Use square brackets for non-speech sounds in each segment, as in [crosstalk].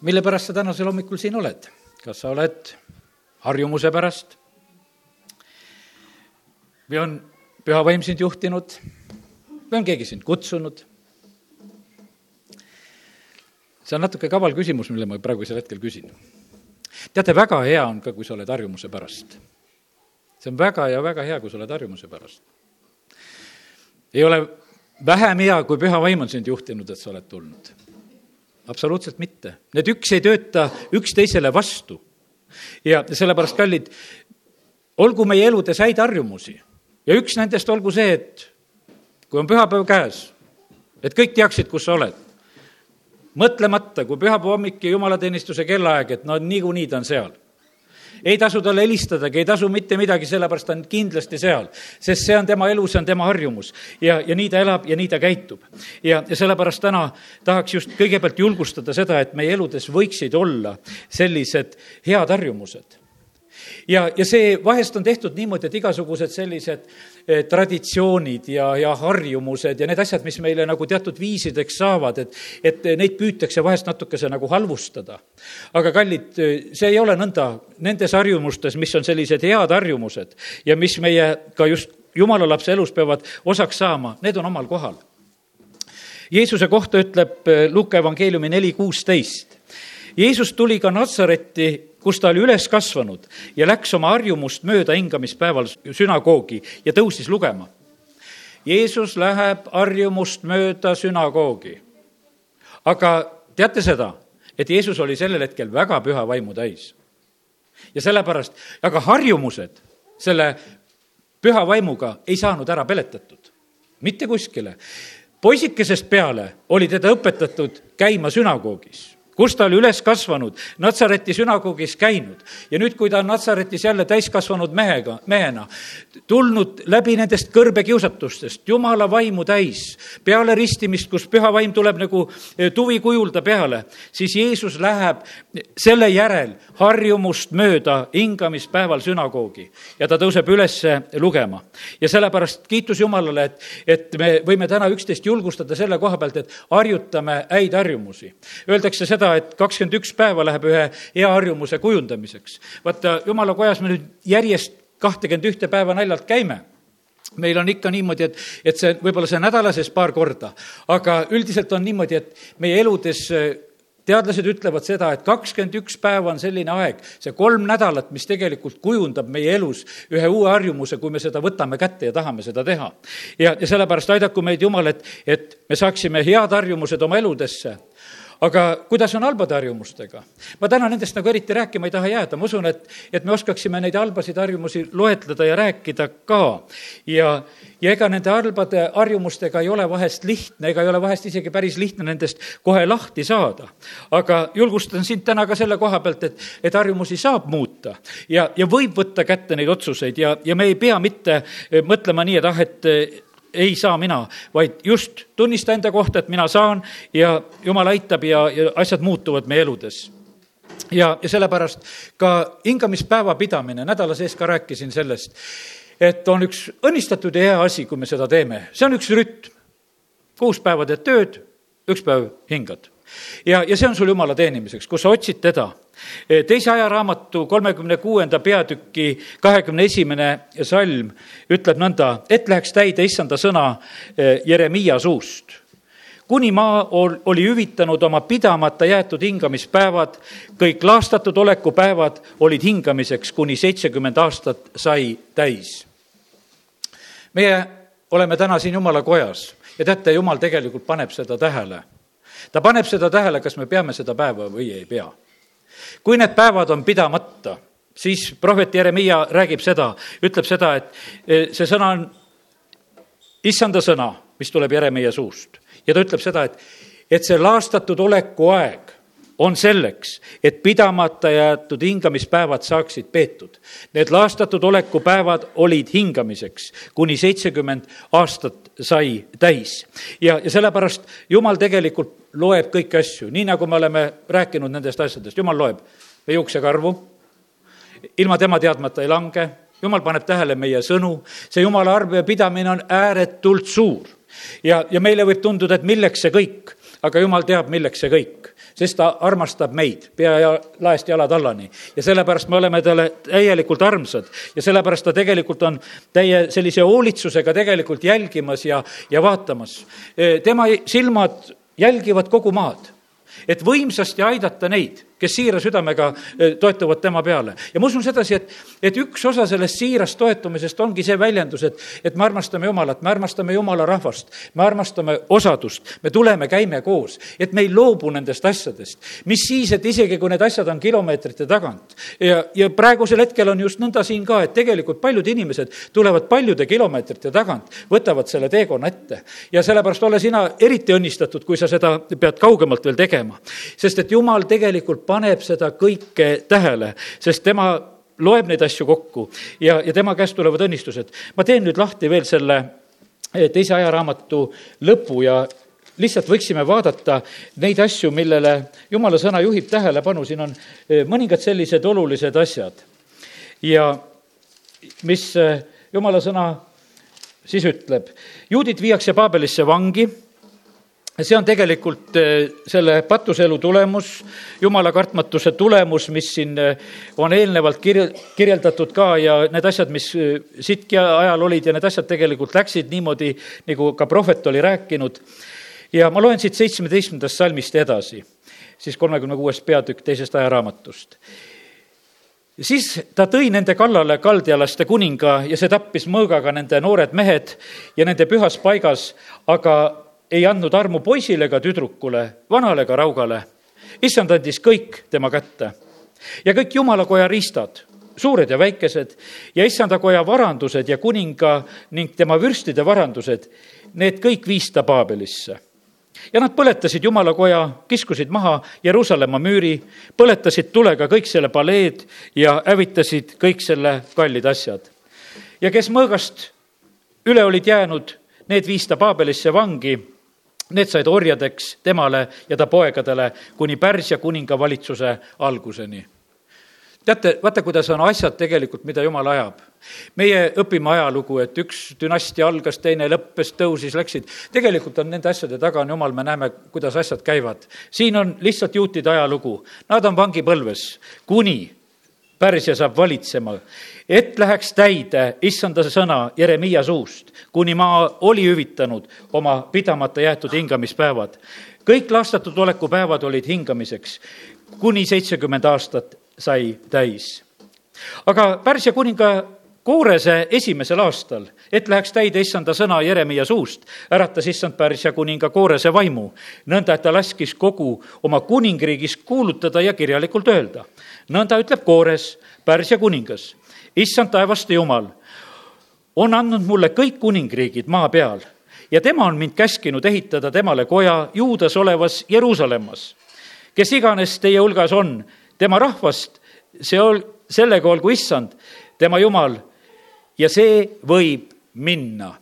mille pärast sa tänasel hommikul siin oled? kas sa oled harjumuse pärast? või on püha vaim sind juhtinud või on keegi sind kutsunud? see on natuke kaval küsimus, mille ma praegusel hetkel küsin. teate, väga hea on ka, kui sa oled harjumuse pärast. see on väga ja väga hea, kui sa oled harjumuse pärast. ei ole vähem hea, kui püha vaim on sind juhtinud, et sa oled tulnud. Absoluutselt mitte. Need üks ei tööta üksteisele vastu. ja sellepärast, kallid, olgu meie eludes häid harjumusi ja üks nendest olgu see, et kui on pühapäev käes, et kõik teaksid, kus sa oled. mõtlemata, kui pühapäeva hommik ja jumalateenistuse kellaaeg, et no niikuinii ta on seal ei tasu talle helistadagi, ei tasu mitte midagi, sellepärast ta on kindlasti seal. sest see on tema elu, see on tema harjumus ja, ja nii ta elab ja nii ta käitub. ja, ja sellepärast täna tahaks just kõigepealt julgustada seda, et meie eludes võiksid olla sellised head harjumused ja, ja see vahest on tehtud niimoodi, et igasugused sellised traditsioonid ja, ja harjumused ja need asjad, mis meile nagu teatud viisideks saavad, et, et neid püütakse vahest natukese nagu halvustada. aga kallid, see ei ole nõnda, nendes harjumustes, mis on sellised head harjumused ja mis meie ka just jumala lapse elus peavad osaks saama, need on omal kohal. Jeesuse kohta ütleb eh, Luuke evangeeliumi neli kuusteist. Jeesus tuli ka Natsaretti kus ta oli üles kasvanud ja läks oma harjumust mööda hingamispäeval sünagoogi ja tõusis lugema. Jeesus läheb harjumust mööda sünagoogi. aga teate seda, et Jeesus oli sellel hetkel väga püha vaimu täis. ja sellepärast, aga harjumused selle püha vaimuga ei saanud ära peletatud, mitte kuskile. poisikesest peale oli teda õpetatud käima sünagoogis kus ta oli üles kasvanud, Natsareti sünagoogis käinud ja nüüd, kui ta on Natsaretis jälle täiskasvanud mehega, mehena, tulnud läbi nendest kõrbekiusatustest, jumala vaimu täis, peale ristimist, kus püha vaim tuleb nagu e, tuvi kujul ta peale, siis Jeesus läheb selle järel harjumust mööda hingamispäeval sünagoogi ja ta tõuseb üles lugema. ja sellepärast kiitus Jumalale, et, et me võime täna üksteist julgustada selle koha pealt, et harjutame häid harjumusi. Öeldakse seda, seda, et kakskümmend üks päeva läheb ühe hea harjumuse kujundamiseks. vaata, jumala kojas me nüüd järjest kahtekümmend ühte päeva naljalt käime meil on ikka niimoodi, et, et see, võib-olla see nädala sees paar korda, aga üldiselt on niimoodi, et meie eludes teadlased ütlevad seda, et kakskümmend üks päeva on selline aeg, see kolm nädalat, mis tegelikult kujundab meie elus ühe uue harjumuse, kui me seda võtame kätte ja tahame seda teha. ja, ja sellepärast aidaku meid Jumal, et, et me saaksime head harjumused oma eludesse aga kuidas on halbade harjumustega? ma täna nendest nagu eriti rääkima ei taha jääda, ma usun, et, et me oskaksime neid halbasid harjumusi loetleda ja rääkida ka. ja, ja ega nende halbade harjumustega ei ole vahest lihtne, ega ei ole vahest isegi päris lihtne nendest kohe lahti saada. aga julgustan sind täna ka selle koha pealt, et, et harjumusi saab muuta ja, ja võib võtta kätte neid otsuseid ja, ja me ei pea mitte mõtlema nii, et ah, et ei saa mina, vaid just tunnista enda kohta, et mina saan ja jumal aitab ja, ja asjad muutuvad meie eludes ja, ja sellepärast ka hingamispäeva pidamine, nädala sees ka rääkisin sellest, et on üks õnnistatud ja hea asi, kui me seda teeme, see on üks rütm. kuus päeva teed tööd, üks päev hingad. Ja, ja see on sul jumala teenimiseks, kus sa otsid teda teise ajaraamatu kolmekümne kuuenda peatüki kahekümne esimene salm ütleb nõnda, et läheks täide issanda sõna eh, Jeremiia suust kuni maa oli hüvitanud oma pidamata jäetud hingamispäevad, kõik laastatud oleku päevad olid hingamiseks, kuni seitsekümmend aastat sai täis. meie oleme täna siin Jumala kojas ja teate, Jumal tegelikult paneb seda tähele. Ta paneb seda tähele, kas me peame seda päeva või ei pea kui need päevad on pidamata, siis prohvet Jeremiia räägib seda, ütleb seda, et e, see sõna on issanda sõna, mis tuleb Jeremiia suust. ja ta ütleb seda, et, et see laastatud oleku aeg on selleks, et pidamata jäetud hingamispäevad saaksid peetud. Need laastatud oleku päevad olid hingamiseks, kuni seitsekümmend aastat sai täis. ja, ja sellepärast Jumal tegelikult loeb kõiki asju, nii nagu me oleme rääkinud nendest asjadest, Jumal loeb meie juuksekarvu, ilma tema teadmata ei lange, Jumal paneb tähele meie sõnu, see Jumala arvepidamine on ääretult suur. ja, ja meile võib tunduda, et milleks see kõik aga jumal teab, milleks see kõik, sest ta armastab meid pea ja laest jalad allani. ja sellepärast me oleme talle täielikult armsad ja sellepärast ta tegelikult on täie sellise hoolitsusega tegelikult jälgimas ja, ja vaatamas. tema silmad jälgivad kogu maad, et võimsasti aidata neid kes siira südamega e, toetuvad tema peale. ja ma usun sedasi, et, et üks osa sellest siirast toetumisest ongi see väljendus, et, et me armastame Jumalat, me armastame Jumala rahvast, me armastame osadust, me tuleme, käime koos, et me ei loobu nendest asjadest. mis siis, et isegi kui need asjad on kilomeetrite tagant ja, ja praegusel hetkel on just nõnda siin ka, et tegelikult paljud inimesed tulevad paljude kilomeetrite tagant, võtavad selle teekonna ette. ja sellepärast ole sina eriti õnnistatud, kui sa seda pead kaugemalt veel tegema. Sest et Jumal tegelikult paneb seda kõike tähele, sest tema loeb neid asju kokku ja, ja tema käest tulevad õnnistused. ma teen nüüd lahti veel selle eh, teise ajaraamatu lõpu ja lihtsalt võiksime vaadata neid asju, millele jumala sõna juhib tähelepanu, siin on eh, mõningad sellised olulised asjad. ja mis eh, jumala sõna siis ütleb, juudid viiakse Paabelisse vangi see on tegelikult eh, selle patuselu tulemus, jumala kartmatuse tulemus, mis siin eh, on eelnevalt kirj-, kirjeldatud ka ja need asjad, mis eh, Sitki ajal olid ja need asjad tegelikult läksid niimoodi, nagu ka prohvet oli rääkinud. ja ma loen siit seitsmeteistkümnendast salmist edasi, siis kolmekümne kuues peatükk teisest ajaraamatust siis ta tõi nende kallale kaldialaste kuninga ja see tappis mõõgaga nende noored mehed ja nende pühas paigas, aga ei andnud armu poisile ega tüdrukule, vanale ega raugale. issand andis kõik tema kätte ja kõik jumalakoja riistad, suured ja väikesed ja issandakoja varandused ja kuninga ning tema vürstide varandused, need kõik viis ta Paabelisse ja nad põletasid jumalakoja, kiskusid maha Jeruusalemma müüri, põletasid tulega kõik selle paleed ja hävitasid kõik selle kallid asjad. ja kes mõõgast üle olid jäänud, need viis ta Paabelisse vangi Need said orjadeks temale ja ta poegadele kuni Pärsia kuninga valitsuse alguseni. teate, vaata, kuidas on asjad tegelikult, mida jumal ajab. meie õpime ajalugu, et üks dünastia algas, teine lõppes, tõusis, läksid. tegelikult on nende asjade taga on jumal, me näeme, kuidas asjad käivad. siin on lihtsalt juutide ajalugu. Nad on vangipõlves, kuni Pärsia saab valitsema et läheks täide issanda sõna Jeremiia suust, kuni maa oli hüvitanud oma pidamata jäetud hingamispäevad. kõik laastatud oleku päevad olid hingamiseks, kuni seitsekümmend aastat sai täis. aga Pärsia kuninga Koorese esimesel aastal, et läheks täide issanda sõna Jeremiia suust, äratas issand Pärsia kuninga Koorese vaimu, nõnda et ta laskis kogu oma kuningriigis kuulutada ja kirjalikult öelda. nõnda ütleb Koores, Pärsia kuningas issand taevaste Jumal on andnud mulle kõik kuningriigid maa peal ja tema on mind käskinud ehitada temale koja Juudas olevas Jeruusalemmas. kes iganes teie hulgas on, tema rahvast, see ol-, sellega olgu issand, tema Jumal, ja see võib minna.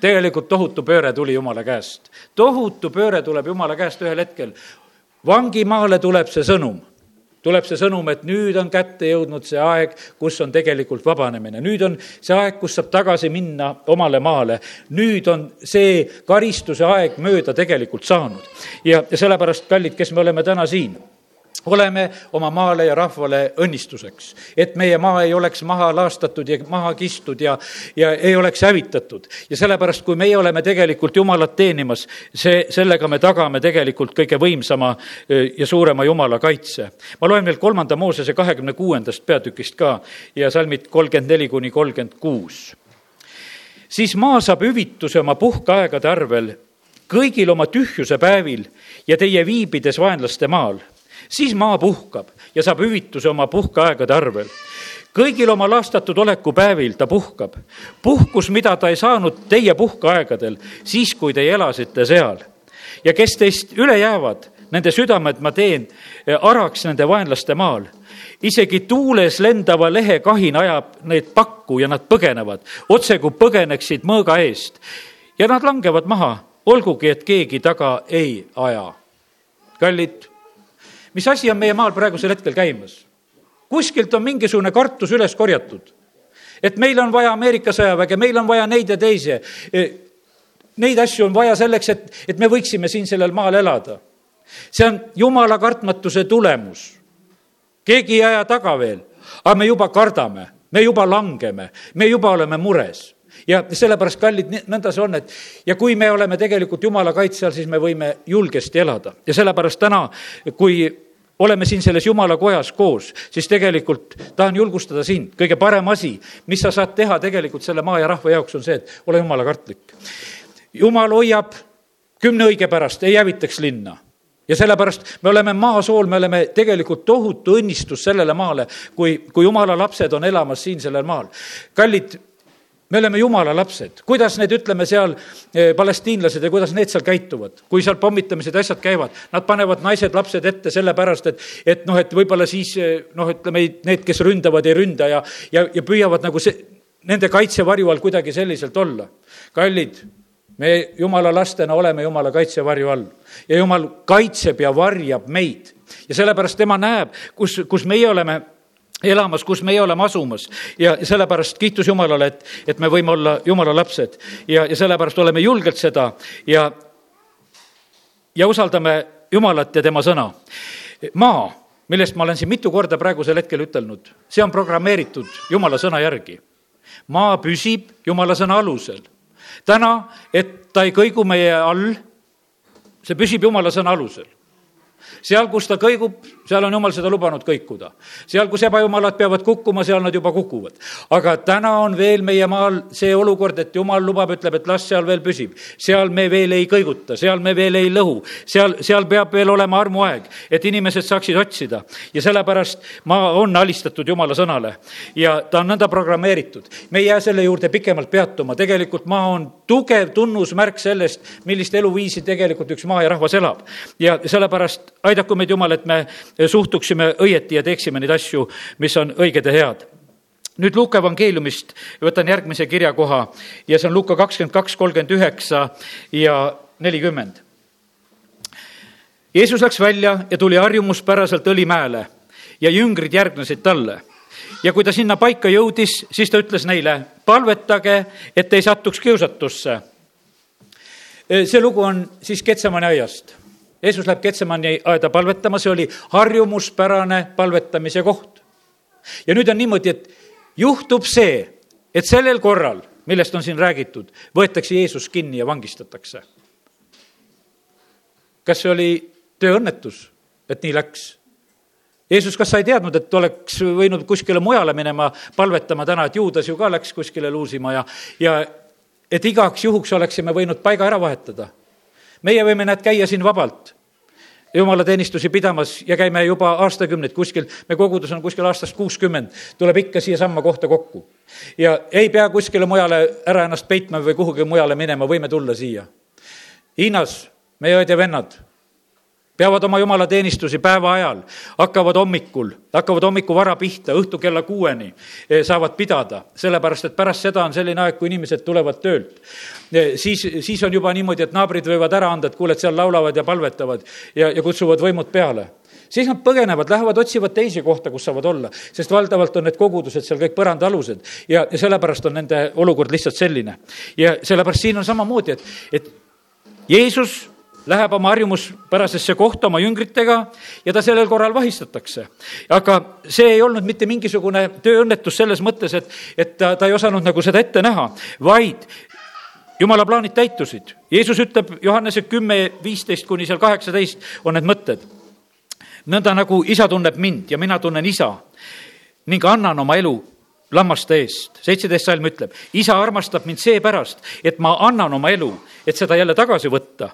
tegelikult tohutu pööre tuli Jumala käest. tohutu pööre tuleb Jumala käest ühel hetkel. vangimaale tuleb see sõnum tuleb see sõnum, et nüüd on kätte jõudnud see aeg, kus on tegelikult vabanemine. nüüd on see aeg, kus saab tagasi minna omale maale. nüüd on see karistuse aeg mööda tegelikult saanud. ja, ja sellepärast, kallid, kes me oleme täna siin oleme oma maale ja rahvale õnnistuseks, et meie maa ei oleks maha laastatud ja maha kistud ja, ja ei oleks hävitatud. ja sellepärast, kui meie oleme tegelikult Jumalat teenimas, see, sellega me tagame tegelikult kõige võimsama ja suurema Jumala kaitse. ma loen veel kolmanda Moosese kahekümne kuuendast peatükist ka ja salmid kolmkümmend neli kuni kolmkümmend kuus. siis maa saab hüvituse oma puhkeaegade arvel kõigil oma tühjuse päevil ja teie viibides vaenlaste maal siis maa puhkab ja saab hüvituse oma puhkeaegade arvel kõigil oma lastatud oleku päevil ta puhkab. puhkus, mida ta ei saanud teie puhkeaegadel, siis kui teie elasite seal. ja kes teist üle jäävad, nende südamed ma teen eh, araks nende vaenlaste maal. isegi tuules lendava lehe kahin ajab neid pakku ja nad põgenevad, otse kui põgeneksid mõõga eest. ja nad langevad maha, olgugi et keegi taga ei aja. kallid mis asi on meie maal praegusel hetkel käimas? kuskilt on mingisugune kartus üles korjatud. et meil on vaja Ameerika sõjaväge, meil on vaja neid ja teisi. E, neid asju on vaja selleks, et, et me võiksime siin sellel maal elada. see on jumala kartmatuse tulemus. keegi ei aja taga veel, aga me juba kardame, me juba langeme, me juba oleme mures ja sellepärast, kallid, nõnda see on, et ja kui me oleme tegelikult jumala kaitse all, siis me võime julgesti elada ja sellepärast täna, kui oleme siin selles jumala kojas koos, siis tegelikult tahan julgustada sind, kõige parem asi, mis sa saad teha tegelikult selle maa ja rahva jaoks, on see, et ole jumala kartlik. jumal hoiab kümne õige pärast, ei hävitaks linna ja sellepärast me oleme maasool, me oleme tegelikult tohutu õnnistus sellele maale, kui, kui jumala lapsed on elamas siin sellel maal. kallid, me oleme jumala lapsed, kuidas need, ütleme seal eh, palestiinlased ja kuidas need seal käituvad, kui seal pommitamised, asjad käivad, nad panevad naised, lapsed ette sellepärast, et, et noh, et võib-olla siis eh, noh, ütleme need, kes ründavad, ei ründa ja, ja, ja püüavad nagu see, nende kaitsevarju all kuidagi selliselt olla. kallid, me jumala lastena oleme jumala kaitsevarju all. Ja jumal kaitseb ja varjab meid. Ja sellepärast tema näeb, kus, kus meie oleme elamas, kus meie oleme asumas ja sellepärast kiitus Jumalale, et, et me võime olla Jumala lapsed ja, ja sellepärast oleme julgelt seda ja, ja usaldame Jumalat ja tema sõna. maa, millest ma olen siin mitu korda praegusel hetkel ütelnud, see on programmeeritud Jumala sõna järgi. maa püsib Jumala sõna alusel. täna, et ta ei kõigu meie all, see püsib Jumala sõna alusel seal, kus ta kõigub, seal on jumal seda lubanud kõikuda. seal, kus ebajumalad peavad kukkuma, seal nad juba kukuvad. aga täna on veel meie maal see olukord, et jumal lubab, ütleb, et las seal veel püsib. seal me veel ei kõiguta, seal me veel ei lõhu, seal, seal peab veel olema armuaeg, et inimesed saaksid otsida. ja sellepärast maa on alistatud jumala sõnale ja ta on nõnda programmeeritud. me ei jää selle juurde pikemalt peatuma, tegelikult maa on tugev tunnusmärk sellest, millist eluviisi tegelikult üks maa ja rahvas elab. ja sellepärast aidaku meid, Jumal, et me suhtuksime õieti ja teeksime neid asju, mis on õiged ja head nüüd Luuka evangeeliumist võtan järgmise kirjakoha ja see on Luuka kakskümmend kaks, kolmkümmend üheksa ja nelikümmend. Jeesus läks välja ja tuli harjumuspäraselt Õlimäele ja jüngrid järgnesid talle. ja kui ta sinna paika jõudis, siis ta ütles neile, palvetage, et ei satuks kiusatusse. see lugu on siis Ketsemani aiast Jeesus läheb Ketsemani aeda palvetama, see oli harjumuspärane palvetamise koht. ja nüüd on niimoodi, et juhtub see, et sellel korral, millest on siin räägitud, võetakse Jeesus kinni ja vangistatakse. kas see oli tööõnnetus, et nii läks? Jeesus, kas sa ei teadnud, et oleks võinud kuskile mujale minema palvetama täna, et Juudas ju ka läks kuskile luusima ja, ja et igaks juhuks oleksime võinud paiga ära vahetada meie võime, näed, käia siin vabalt jumalateenistusi pidamas ja käime juba aastakümneid kuskil, me kogudus on kuskil aastast kuuskümmend, tuleb ikka siiasamma kohta kokku. ja ei pea kuskile mujale ära ennast peitma või kuhugi mujale minema, võime tulla siia. Hiinas, meie õed ja vennad peavad oma jumalateenistusi päeva ajal, hakkavad hommikul, hakkavad hommikul vara pihta, õhtu kella kuueni eh, saavad pidada, sellepärast et pärast seda on selline aeg, kui inimesed tulevad töölt. Eh, siis, siis on juba niimoodi, et naabrid võivad ära anda, et kuule, et seal laulavad ja palvetavad ja, ja kutsuvad võimud peale siis nad põgenevad, lähevad, otsivad teisi kohta, kus saavad olla, sest valdavalt on need kogudused seal kõik põrandaalused ja, ja sellepärast on nende olukord lihtsalt selline. ja sellepärast siin on samamoodi, et, et Jeesus läheb oma harjumuspärasesse kohta oma jüngritega ja ta sellel korral vahistatakse. aga see ei olnud mitte mingisugune tööõnnetus selles mõttes, et, et ta, ta ei osanud nagu seda ette näha, vaid jumala plaanid täitusid. Jeesus ütleb Johannese kümme, viisteist kuni seal kaheksateist on need mõtted. nõnda nagu isa tunneb mind ja mina tunnen isa ning annan oma elu lammaste eest. seitseteist salm ütleb, isa armastab mind seepärast, et ma annan oma elu, et seda jälle tagasi võtta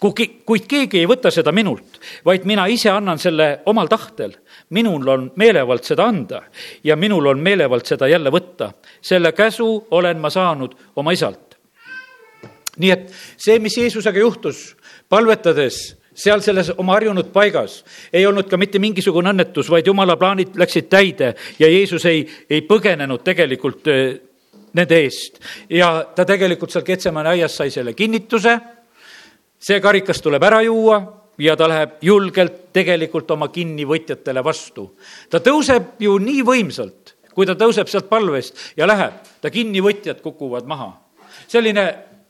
kui, kuid keegi ei võta seda minult, vaid mina ise annan selle omal tahtel. minul on meelevald seda anda ja minul on meelevald seda jälle võtta. selle käsu olen ma saanud oma isalt. nii et see, mis Jeesusega juhtus, palvetades seal selles oma harjunud paigas ei olnud ka mitte mingisugune õnnetus, vaid jumala plaanid läksid täide ja Jeesus ei, ei põgenenud tegelikult eh, nende eest. ja ta tegelikult seal Ketsemane aias sai selle kinnituse see karikas tuleb ära juua ja ta läheb julgelt tegelikult oma kinnivõtjatele vastu. ta tõuseb ju nii võimsalt, kui ta tõuseb sealt palvest ja läheb, ta kinnivõtjad kukuvad maha. selline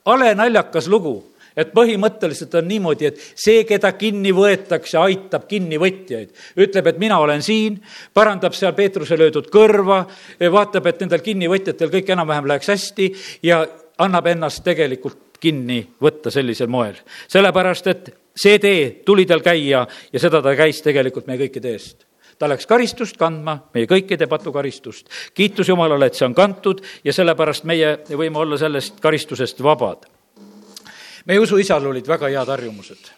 halenaljakas lugu et põhimõtteliselt on niimoodi, et see, keda kinni võetakse, aitab kinnivõtjaid. ütleb, et mina olen siin, parandab seal Peetruse löödud kõrva, vaatab, et nendel kinnivõtjatel kõik enam-vähem läheks hästi ja annab ennast tegelikult kinni võtta sellisel moel. sellepärast, et see tee tuli tal käia ja seda ta käis tegelikult meie kõikide eest ta läks karistust kandma, meie kõikide patukaristust. kiitus Jumalale, et see on kantud ja sellepärast meie võime olla sellest karistusest vabad meie usuisal olid väga head harjumused.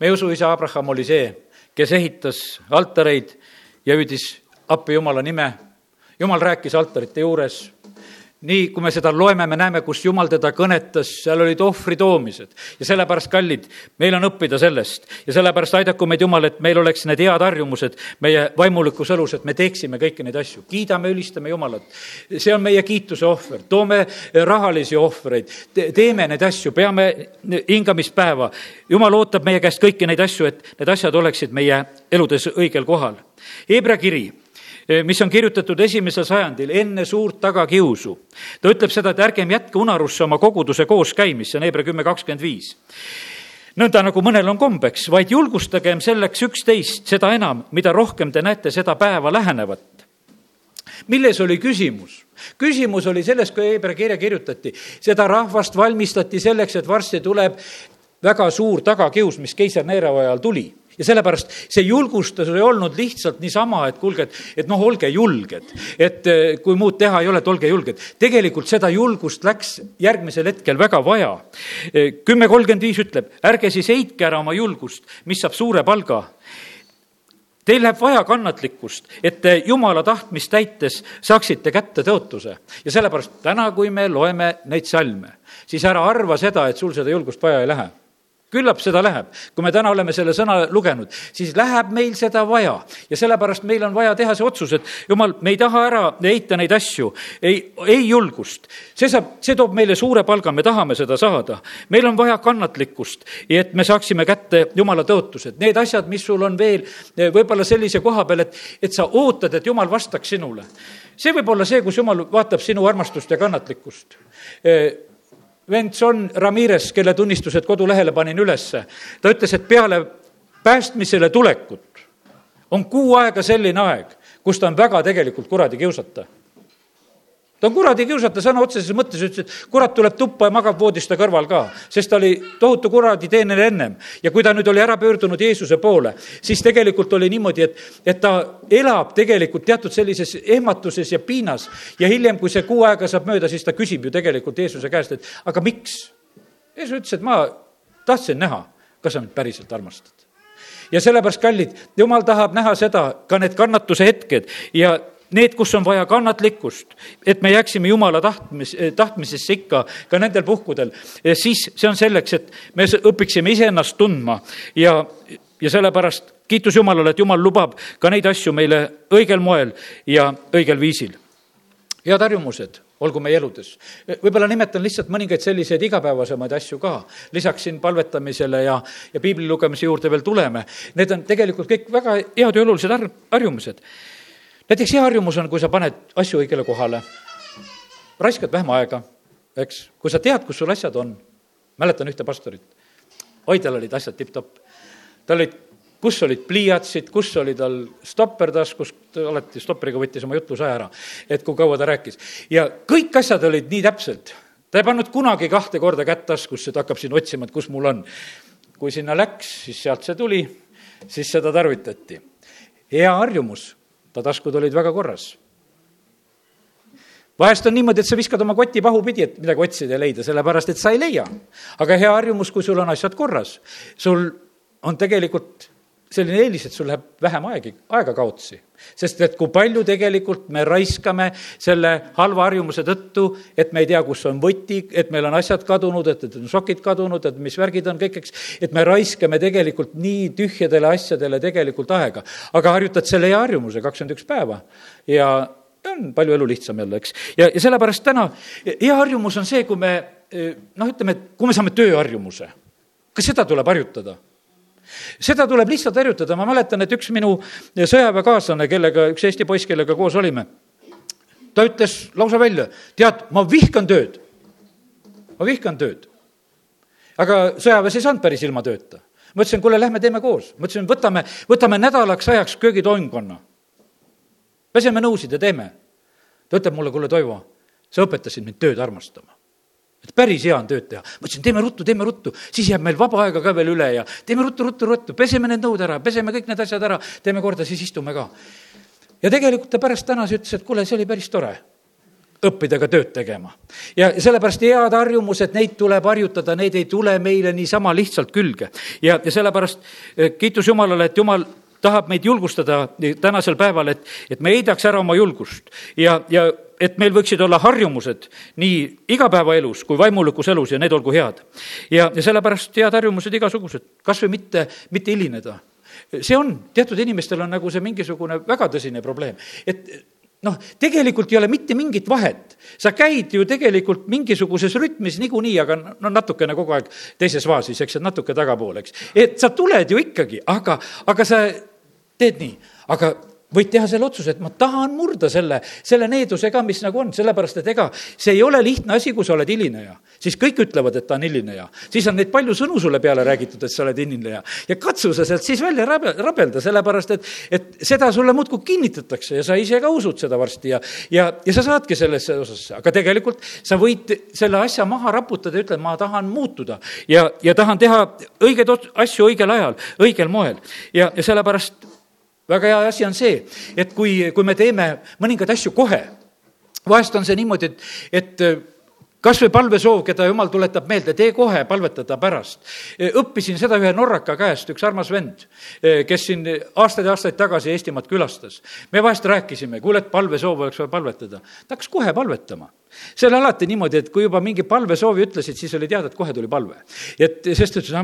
meie usuisa Abraham oli see, kes ehitas altareid ja hüüdis appi Jumala nime. jumal rääkis altarite juures nii, kui me seda loeme, me näeme, kus Jumal teda kõnetas, seal olid ohvri toomised. ja sellepärast, kallid, meil on õppida sellest ja sellepärast aidaku meid Jumal, et meil oleks need head harjumused meie vaimulikus elus, et me teeksime kõiki neid asju. kiidame, ülistame Jumalat. see on meie kiituse ohver, toome rahalisi ohvreid, teeme neid asju, peame hingamispäeva. Jumal ootab meie käest kõiki neid asju, et need asjad oleksid meie eludes õigel kohal. Hebra kiri mis on kirjutatud esimesel sajandil enne suurt tagakiusu. ta ütleb seda, et ärgem jätke unarusse oma koguduse kooskäimist, see on Hebra kümme kakskümmend viis nõnda nagu mõnel on kombeks, vaid julgustagem selleks üksteist, seda enam, mida rohkem te näete seda päeva lähenevat. milles oli küsimus? küsimus oli selles, kui Hebra kirja kirjutati, seda rahvast valmistati selleks, et varsti tuleb väga suur tagakius, mis keiser Neero ajal tuli ja sellepärast see julgustus ei olnud lihtsalt niisama, et kuulge, et, et noh, olge julged. et eh, kui muud teha ei ole, et olge julged. tegelikult seda julgust läks järgmisel hetkel väga vaja. Eh, kümme kolmkümmend viis ütleb, ärge siis heitke ära oma julgust, mis saab suure palga Teil läheb vaja kannatlikkust, et te jumala tahtmist täites saaksite kätte tõotuse. ja sellepärast täna, kui me loeme neid salme, siis ära arva seda, et sul seda julgust vaja ei lähe küllap seda läheb. kui me täna oleme selle sõna lugenud, siis läheb meil seda vaja ja sellepärast meil on vaja teha see otsus, et jumal, me ei taha ära heita neid asju, ei, ei julgust. see saab, see toob meile suure palga, me tahame seda saada. meil on vaja kannatlikkust, et me saaksime kätte jumala tõotused, need asjad, mis sul on veel eh, võib-olla sellise koha peal, et, et sa ootad, et jumal vastaks sinule. see võib olla see, kus jumal vaatab sinu armastust ja kannatlikkust eh, vend John Ramirez, kelle tunnistused kodulehele panin ülesse, ta ütles, et peale päästmisele tulekut on kuu aega selline aeg, kus ta on väga tegelikult kuradi kiusata ta on kuradi kiusata sõna otseses mõttes, ütles, et kurat tuleb tuppa ja magab voodis ta kõrval ka, sest ta oli tohutu kuradi teener ennem. ja kui ta nüüd oli ära pöördunud Jeesuse poole, siis tegelikult oli niimoodi, et, et ta elab tegelikult teatud sellises ehmatuses ja piinas ja hiljem, kui see kuu aega saab mööda, siis ta küsib ju tegelikult Jeesuse käest, et aga miks? Jeesus ütles, et ma tahtsin näha, kas sa mind päriselt armastad ja sellepärast, kallid, jumal tahab näha seda, ka need kannatuse hetked ja need, kus on vaja kannatlikkust, et me jääksime Jumala tahtmis, tahtmisesse ikka ka nendel puhkudel, siis see on selleks, et me õpiksime iseennast tundma ja, ja sellepärast kiitus Jumalale, et Jumal lubab ka neid asju meile õigel moel ja õigel viisil. head harjumused olgu meie eludes. võib-olla nimetan lihtsalt mõningaid selliseid igapäevasemaid asju ka, lisaks siin palvetamisele ja, ja piibli lugemise juurde veel tuleme. Need on tegelikult kõik väga head ja olulised harjumused näiteks hea harjumus on, kui sa paned asju õigele kohale, raiskad vähem aega, eks, kui sa tead, kus sul asjad on. mäletan ühte pastorit, oi, tal olid asjad tipp-topp. tal olid, kus olid pliiatsid, kus oli tal stopper taskus, alati stopperiga võttis oma jutlusaja ära, et kui kaua ta rääkis. ja kõik asjad olid nii täpselt, ta ei pannud kunagi kahte korda kätt taskusse, et hakkab siin otsima, et kus mul on. kui sinna läks, siis sealt see tuli, siis seda tarvitati. hea harjumus ta taskud olid väga korras. vahest on niimoodi, et sa viskad oma koti pahupidi, et midagi otsida ja leida, sellepärast et sa ei leia. aga hea harjumus, kui sul on asjad korras, sul on tegelikult selline eelis, et sul läheb vähem aegi, aega kaotsi. sest et kui palju tegelikult me raiskame selle halva harjumuse tõttu, et me ei tea, kus on võti, et meil on asjad kadunud, et, et on sokid kadunud, et mis värgid on kõik, eks, et me raiskame tegelikult nii tühjadele asjadele tegelikult aega. aga harjutad selle hea harjumuse kakskümmend üks päeva ja on palju elu lihtsam jälle, eks. ja, ja sellepärast täna hea harjumus on see, kui me noh, ütleme, et kui me saame tööharjumuse, ka seda tuleb harjutada seda tuleb lihtsalt harjutada, ma mäletan, et üks minu sõjaväekaaslane, kellega, üks Eesti poiss, kellega koos olime, ta ütles lausa välja, tead, ma vihkan tööd. ma vihkan tööd. aga sõjaväes ei saanud päris ilma tööta. ma ütlesin, kuule, lähme teeme koos. ma ütlesin, võtame, võtame nädalaks ajaks köögitoimkonna. peseme nõusid ja teeme. ta ütleb mulle, kuule, Toivo, sa õpetasid mind tööd armastama et päris hea on tööd teha. ma ütlesin, teeme ruttu, teeme ruttu, siis jääb meil vaba aega ka veel üle ja teeme ruttu, ruttu, ruttu, peseme need nõud ära, peseme kõik need asjad ära, teeme korda, siis istume ka. ja tegelikult ta pärast tänas ütles, et kuule, see oli päris tore õppida ka tööd tegema. ja sellepärast head harjumused, neid tuleb harjutada, neid ei tule meile niisama lihtsalt külge. ja, ja sellepärast eh, kiitus Jumalale, et Jumal tahab meid julgustada tänasel päeval, et, et me heidaks ära oma julgust ja, ja et meil võiksid olla harjumused nii igapäevaelus kui vaimulikus elus ja need olgu head. ja, ja sellepärast head harjumused igasugused, kas või mitte, mitte hilineda. see on, teatud inimestel on nagu see mingisugune väga tõsine probleem, et noh, tegelikult ei ole mitte mingit vahet. sa käid ju tegelikult mingisuguses rütmis niikuinii, aga no natukene kogu aeg teises faasis, eks, et natuke tagapoole, eks. et sa tuled ju ikkagi, aga, aga sa teed nii, aga võid teha selle otsuse, et ma tahan murda selle, selle needuse ka, mis nagu on, sellepärast et ega see ei ole lihtne asi, kui sa oled hilineja. siis kõik ütlevad, et ta on hilineja. siis on neid palju sõnu sulle peale räägitud, et sa oled hilineja. ja katsu sa sealt siis välja rabe, rabelda, sellepärast et, et seda sulle muudkui kinnitatakse ja sa ise ka usud seda varsti ja, ja, ja sa saadki sellesse osasse, aga tegelikult sa võid selle asja maha raputada ja ütelda, ma tahan muutuda ja, ja tahan teha õigeid asju õigel ajal, õigel moel ja, ja sellepärast väga hea asi on see, et kui, kui me teeme mõningaid asju kohe, vahest on see niimoodi, et, et kas või palvesoov, keda jumal tuletab meelde, tee kohe, palveta ta pärast. õppisin seda ühe norraka käest, üks armas vend, kes siin aastaid ja aastaid tagasi Eestimaad külastas. me vahest rääkisime, kuule, et palvesoov oleks vaja palvetada. ta hakkas kohe palvetama see oli alati niimoodi, et kui juba mingi palvesoovi ütlesid, siis oli teada, et kohe tuli palve. et sest ütles,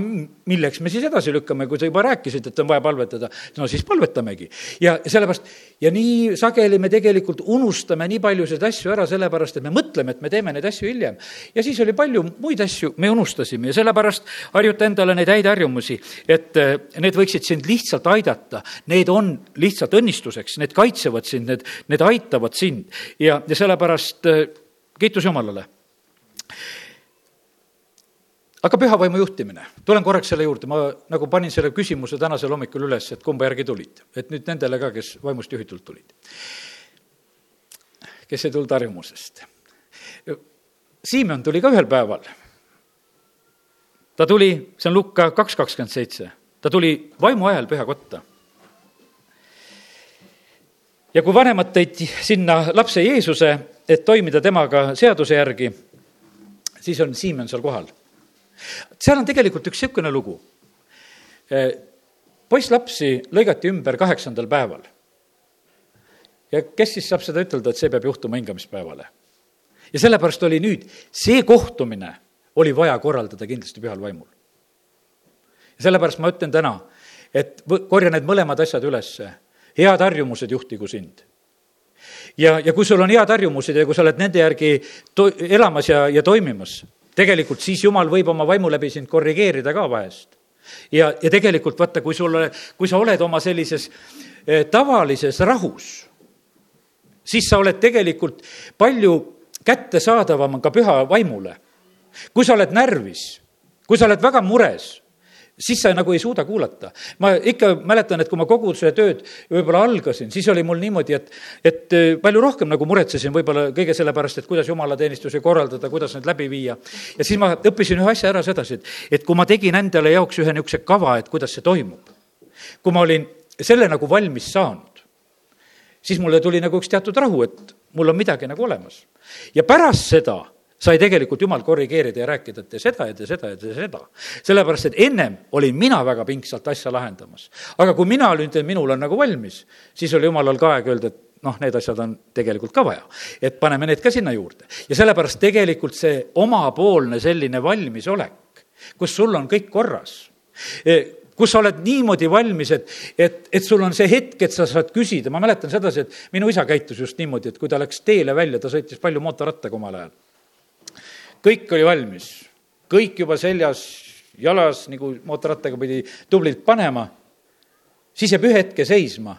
milleks me siis edasi lükkame, kui sa juba rääkisid, et on vaja palvetada, no siis palvetamegi. ja sellepärast, ja nii sageli me tegelikult unustame nii paljusid asju ära, sellepärast et me mõtleme, et me teeme neid asju hiljem. ja siis oli palju muid asju, me unustasime ja sellepärast harjuta endale neid häid harjumusi, et eh, need võiksid sind lihtsalt aidata. Need on lihtsalt õnnistuseks, need kaitsevad sind, need, need aitavad sind ja, ja sellepärast eh, kiitus Jumalale. aga pühavaimu juhtimine, tulen korraks selle juurde, ma nagu panin selle küsimuse tänasel hommikul üles, et kumba järgi tulid, et nüüd nendele ka, kes vaimust juhitult tulid. kes ei tulnud harjumusest. Siimon tuli ka ühel päeval. ta tuli, see on Lukka kaks kakskümmend seitse, ta tuli vaimu ajal pühakotta ja kui vanemad tõid sinna lapse Jeesuse, et toimida temaga seaduse järgi, siis on Siimon seal kohal. seal on tegelikult üks niisugune lugu. poisslapsi lõigati ümber kaheksandal päeval. ja kes siis saab seda ütelda, et see peab juhtuma hingamispäevale? ja sellepärast oli nüüd, see kohtumine oli vaja korraldada kindlasti pühal vaimul. ja sellepärast ma ütlen täna, et korja need mõlemad asjad ülesse head harjumused juhtigu sind. ja, ja kui sul on head harjumused ja kui sa oled nende järgi to-, elamas ja, ja toimimas, tegelikult siis Jumal võib oma vaimu läbi sind korrigeerida ka vahest. ja, ja tegelikult vaata, kui sul, kui sa oled oma sellises eh, tavalises rahus, siis sa oled tegelikult palju kättesaadavam ka püha vaimule. kui sa oled närvis, kui sa oled väga mures siis sa nagu ei suuda kuulata. ma ikka mäletan, et kui ma koguduse tööd võib-olla algasin, siis oli mul niimoodi, et, et äh, palju rohkem nagu muretsesin võib-olla kõige selle pärast, et kuidas jumalateenistusi korraldada, kuidas neid läbi viia. ja siis ma õppisin ühe asja ära sedasi, et, et kui ma tegin endale jaoks ühe niisuguse kava, et kuidas see toimub, kui ma olin selle nagu valmis saanud, siis mulle tuli nagu üks teatud rahu, et mul on midagi nagu olemas. ja pärast seda sai tegelikult Jumal korrigeerida ja rääkida, et tee seda ja tee seda ja tee seda. sellepärast, et ennem olin mina väga pingsalt asja lahendamas. aga kui mina olin, minul on nagu valmis, siis oli Jumalal ka aeg öelda, et noh, need asjad on tegelikult ka vaja. et paneme need ka sinna juurde. ja sellepärast tegelikult see omapoolne selline valmisolek, kus sul on kõik korras, e, kus sa oled niimoodi valmis, et, et, et sul on see hetk, et sa saad küsida, ma mäletan sedasi, et minu isa käitus just niimoodi, et kui ta läks teele välja, ta sõitis palju mootorrattaga omal ajal kõik oli valmis, kõik juba seljas, jalas, nagu mootorrattaga pidi tublilt panema, siis jääb ühe hetke seisma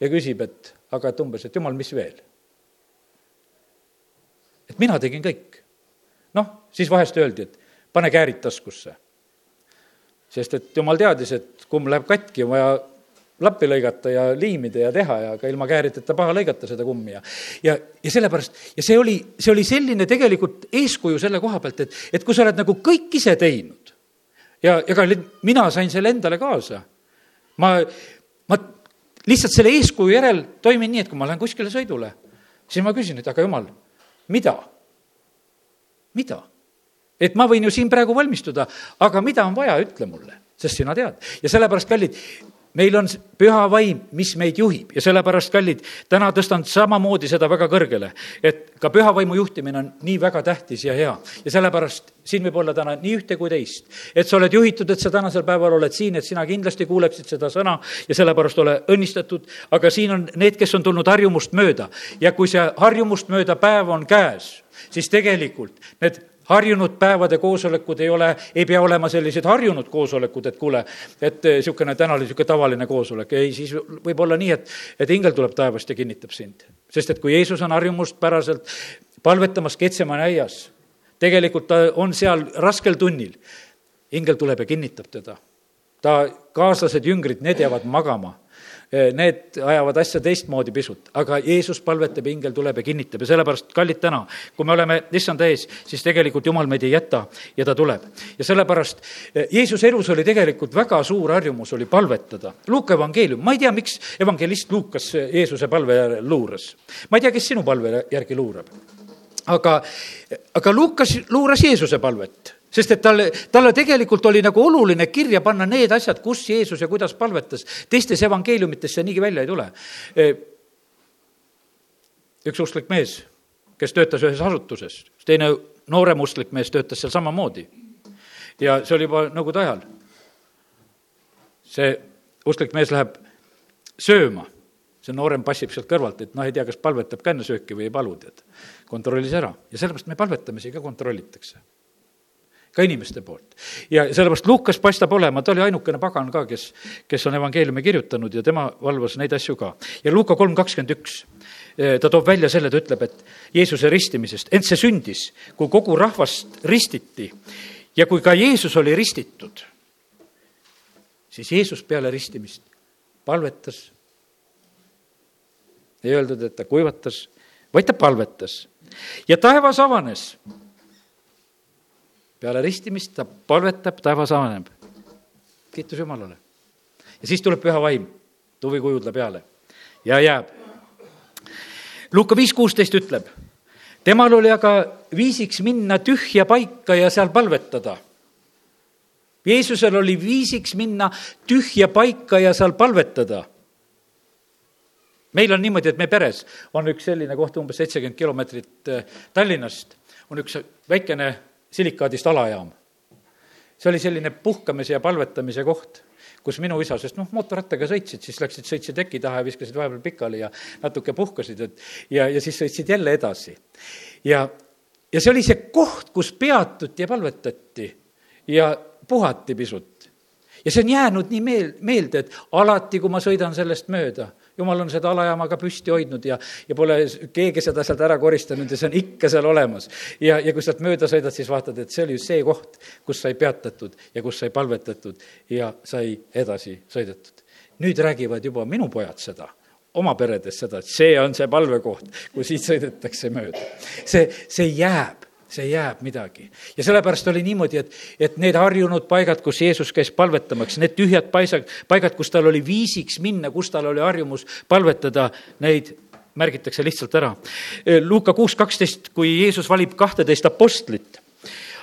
ja küsib, et aga et umbes, et jumal, mis veel? et mina tegin kõik. noh, siis vahest öeldi, et pane käärid taskusse. sest et jumal teadis, et kumm läheb katki, on vaja lappi lõigata ja liimida ja teha ja ka ilma kääriteta paha lõigata seda kummi ja ja, ja sellepärast, ja see oli, see oli selline tegelikult eeskuju selle koha pealt, et, et kui sa oled nagu kõik ise teinud ja, ja ka mina sain selle endale kaasa. ma, ma lihtsalt selle eeskuju järel toimin nii, et kui ma lähen kuskile sõidule, siis ma küsin, et aga jumal, mida? mida? et ma võin ju siin praegu valmistuda, aga mida on vaja, ütle mulle, sest sina tead. ja sellepärast, kallid, meil on püha vaim, mis meid juhib ja sellepärast, kallid, täna tõstan samamoodi seda väga kõrgele, et ka püha vaimu juhtimine on nii väga tähtis ja hea. ja sellepärast siin võib olla täna nii ühte kui teist. et sa oled juhitud, et sa tänasel päeval oled siin, et sina kindlasti kuuleksid seda sõna ja sellepärast ole õnnistatud, aga siin on need, kes on tulnud harjumust mööda ja kui see harjumust mööda päev on käes, siis tegelikult need harjunud päevade koosolekud ei ole, ei pea olema sellised harjunud koosolekud, et kuule, et niisugune täna oli niisugune tavaline koosolek, ei, siis võib olla nii, et, et ingel tuleb taevast ja kinnitab sind. sest et kui Jeesus on harjumuspäraselt palvetamas Ketsemani aias, tegelikult ta on seal raskel tunnil, ingel tuleb ja kinnitab teda. ta kaaslased, jüngrid, need jäävad magama Eh, need ajavad asja teistmoodi pisut, aga Jeesus palvetab, ingel tuleb ja kinnitab ja sellepärast, kallid täna, kui me oleme issanda ees, siis tegelikult Jumal meid ei jäta ja ta tuleb. ja sellepärast eh, Jeesuse elus oli tegelikult väga suur harjumus, oli palvetada. Luuka evangeelium, ma ei tea, miks evangelist Luukas Jeesuse palve järel luuras. ma ei tea, kes sinu palve järgi luurab. aga, aga Luukas luuras Jeesuse palvet sest et talle, talle tegelikult oli nagu oluline kirja panna need asjad, kus Jeesus ja kuidas palvetas. teistes evangeeliumites see niigi välja ei tule. Üks usklik mees, kes töötas ühes asutuses, teine noorem usklik mees töötas seal samamoodi. ja see oli juba nõukogude ajal. see usklik mees läheb sööma, see noorem passib sealt kõrvalt, et noh, ei tea, kas palvetab ka enne sööki või ei palu, tead. kontrollis ära ja sellepärast me palvetamisi ka kontrollitakse ka inimeste poolt. ja sellepärast Lukas paistab olema, ta oli ainukene pagan ka, kes, kes on evangeeliumi kirjutanud ja tema valvas neid asju ka. ja Luuka kolm kakskümmend üks, eh, ta toob välja selle, ta ütleb, et Jeesuse ristimisest, ent see sündis, kui kogu rahvast ristiti ja kui ka Jeesus oli ristitud, siis Jeesus peale ristimist palvetas. ei öeldud, et ta kuivatas, vaid ta palvetas ja taevas avanes peale ristimist ta palvetab, taevas avaneb. kiitus Jumalale. ja siis tuleb püha vaim tuvikujudla peale ja jääb. Luuka viis kuusteist ütleb, temal oli aga viisiks minna tühja paika ja seal palvetada. Jeesusel oli viisiks minna tühja paika ja seal palvetada meil on niimoodi, et meie peres on üks selline koht umbes seitsekümmend kilomeetrit eh, Tallinnast, on üks väikene silikaadist alajaam. see oli selline puhkamise ja palvetamise koht, kus minu isa, sest noh, mootorrattaga sõitsid, siis läksid, sõitsid teki taha ja viskasid vahepeal pikali ja natuke puhkasid, et ja, ja siis sõitsid jälle edasi. ja, ja see oli see koht, kus peatuti ja palvetati ja puhati pisut. ja see on jäänud nii meel, meelde, et alati, kui ma sõidan sellest mööda jumal on seda alajaama ka püsti hoidnud ja, ja pole keegi seda sealt ära koristanud ja see on ikka seal olemas. ja, ja kui sealt mööda sõidad, siis vaatad, et see oli just see koht, kus sai peatatud ja kus sai palvetatud ja sai edasi sõidetud. nüüd räägivad juba minu pojad seda oma peredes seda, et see on see palvekoht, kui siit sõidetakse mööda. see, see jääb see jääb midagi. ja sellepärast oli niimoodi, et, et need harjunud paigad, kus Jeesus käis palvetamaks, need tühjad paisad, paigad, kus tal oli viisiks minna, kus tal oli harjumus palvetada, neid märgitakse lihtsalt ära. Luuka kuus kaksteist, kui Jeesus valib kahteteist apostlit,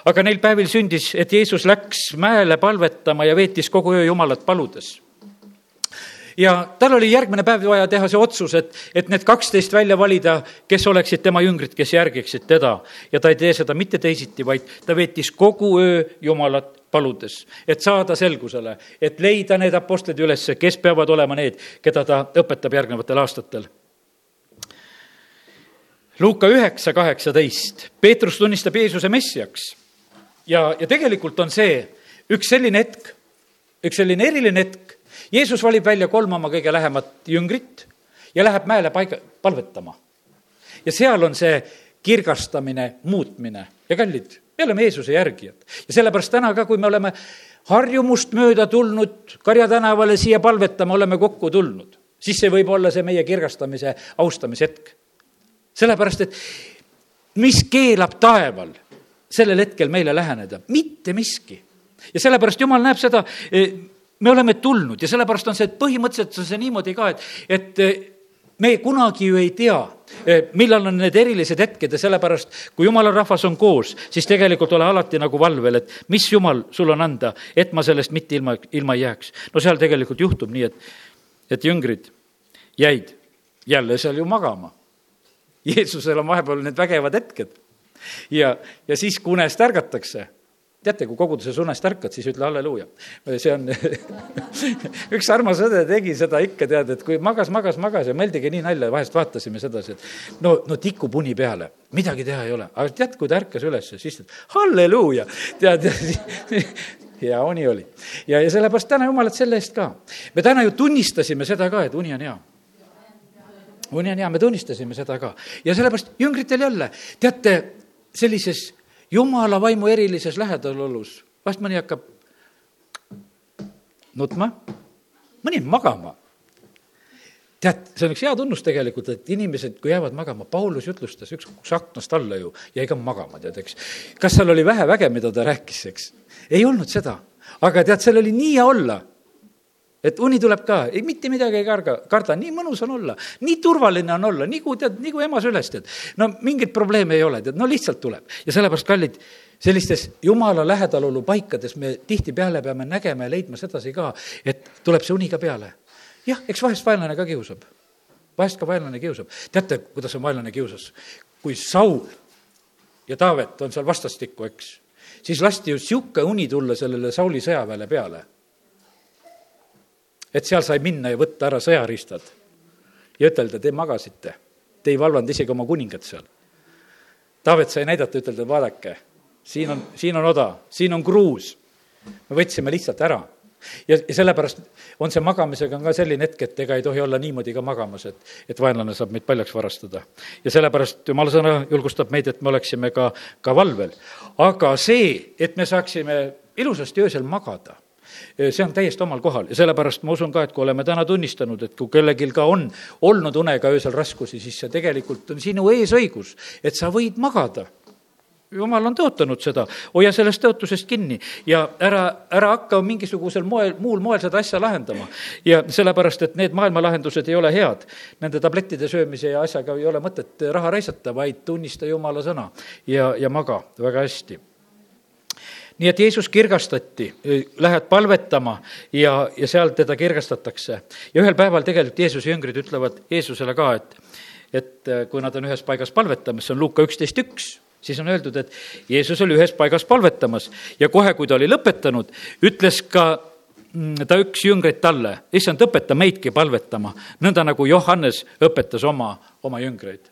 aga neil päevil sündis, et Jeesus läks mäele palvetama ja veetis kogu öö Jumalat paludes ja tal oli järgmine päev vaja teha see otsus, et, et need kaksteist välja valida, kes oleksid tema jüngrid, kes järgiksid teda. ja ta ei tee seda mitte teisiti, vaid ta veetis kogu öö Jumalat paludes, et saada selgusele, et leida need apostlid üles, kes peavad olema need, keda ta õpetab järgnevatel aastatel. Luuka üheksa kaheksateist, Peetrus tunnistab Jeesuse messiaks ja, ja tegelikult on see üks selline hetk, üks selline eriline hetk, Jeesus valib välja kolm oma kõige lähemat jüngrit ja läheb mäele paiga, palvetama. ja seal on see kirgastamine, muutmine ja kallid, me oleme Jeesuse järgijad ja sellepärast täna ka, kui me oleme harjumust mööda tulnud Karja tänavale siia palvetama, oleme kokku tulnud, siis see võib olla see meie kirgastamise, austamise hetk. sellepärast, et mis keelab taeval sellel hetkel meile läheneda, mitte miski. ja sellepärast Jumal näeb seda, eh, me oleme tulnud ja sellepärast on see, et põhimõtteliselt on see niimoodi ka, et, et eh, me kunagi ju ei tea, eh, millal on need erilised hetked ja sellepärast, kui jumala rahvas on koos, siis tegelikult ole alati nagu valvel, et mis jumal sul on anda, et ma sellest mitte ilma, ilma ei jääks. no seal tegelikult juhtub nii, et, et jüngrid jäid jälle seal ju magama. Jeesusel on vahepeal need vägevad hetked ja, ja siis, kui unest ärgatakse teate, kui koguduses unest ärkad, siis ütle halleluuja. see on [laughs] üks armas õde tegi seda ikka, tead, et kui magas, magas, magas ja meil tegi nii nalja, vahest vaatasime sedasi, et no, no tikub uni peale, midagi teha ei ole. aga tead, kui ta ärkas üles, siis halleluuja, tead, [laughs] hea uni oli. ja, ja sellepärast täna jumalat selle eest ka. me täna ju tunnistasime seda ka, et uni on hea uni on hea, me tunnistasime seda ka. ja sellepärast jüngritel jälle, teate, sellises jumala vaimu erilises lähedalolus, vahest mõni hakkab nutma, mõni magama. tead, see on üks hea tunnus tegelikult, et inimesed, kui jäävad magama, Paulus jutlustas, üks kukkus aknast alla ju, jäi ka magama, tead, eks. kas seal oli vähe väge, mida ta rääkis, eks? ei olnud seda, aga tead, seal oli nii hea olla et uni tuleb ka, ei mitte midagi ei karga, karda, nii mõnus on olla, nii turvaline on olla, nii kui tead, nii kui ema süles tead. no mingeid probleeme ei ole, tead, no lihtsalt tuleb. ja sellepärast, kallid, sellistes jumala lähedalolu paikades me tihtipeale peame nägema ja leidma sedasi ka, et tuleb see uni ka peale. jah, eks vahest vaenlane ka kiusab. vahest ka vaenlane kiusab. teate, kuidas on vaenlane kiusas? kui Saul ja Taavet on seal vastastikku, eks, siis lasti ju sihuke uni tulla sellele Sauli sõjaväele peale et seal sai minna ja võtta ära sõjariistad ja ütelda, te magasite, te ei valvanud isegi oma kuningat seal. Taavet sai näidata, ütelda, vaadake, siin on, siin on oda, siin on kruus. me võtsime lihtsalt ära ja, ja sellepärast on see magamisega on ka selline hetk, et ega ei tohi olla niimoodi ka magamas, et, et vaenlane saab meid paljaks varastada. ja sellepärast jumala sõna julgustab meid, et me oleksime ka, ka valvel. aga see, et me saaksime ilusasti öösel magada see on täiesti omal kohal ja sellepärast ma usun ka, et kui oleme täna tunnistanud, et kui kellelgi ka on olnud unega öösel raskusi, siis see tegelikult on sinu eesõigus, et sa võid magada jumal on tõotanud seda, hoia sellest tõotusest kinni ja ära, ära hakka mingisugusel moel, muul moel seda asja lahendama. ja sellepärast, et need maailma lahendused ei ole head. Nende tablettide söömise ja asjaga ei ole mõtet raha raisata, vaid tunnista Jumala sõna ja, ja maga väga hästi nii et Jeesus kirgastati, lähed palvetama ja, ja seal teda kirgastatakse. ja ühel päeval tegelikult Jeesuse jüngrid ütlevad Jeesusele ka, et, et äh, kui nad on ühes paigas palvetamas, see on Luuka üksteist üks, siis on öeldud, et Jeesus oli ühes paigas palvetamas ja kohe, kui ta oli lõpetanud, ütles ka mm, ta üks jüngreid talle, issand, õpeta meidki palvetama, nõnda nagu Johannes õpetas oma, oma jüngreid.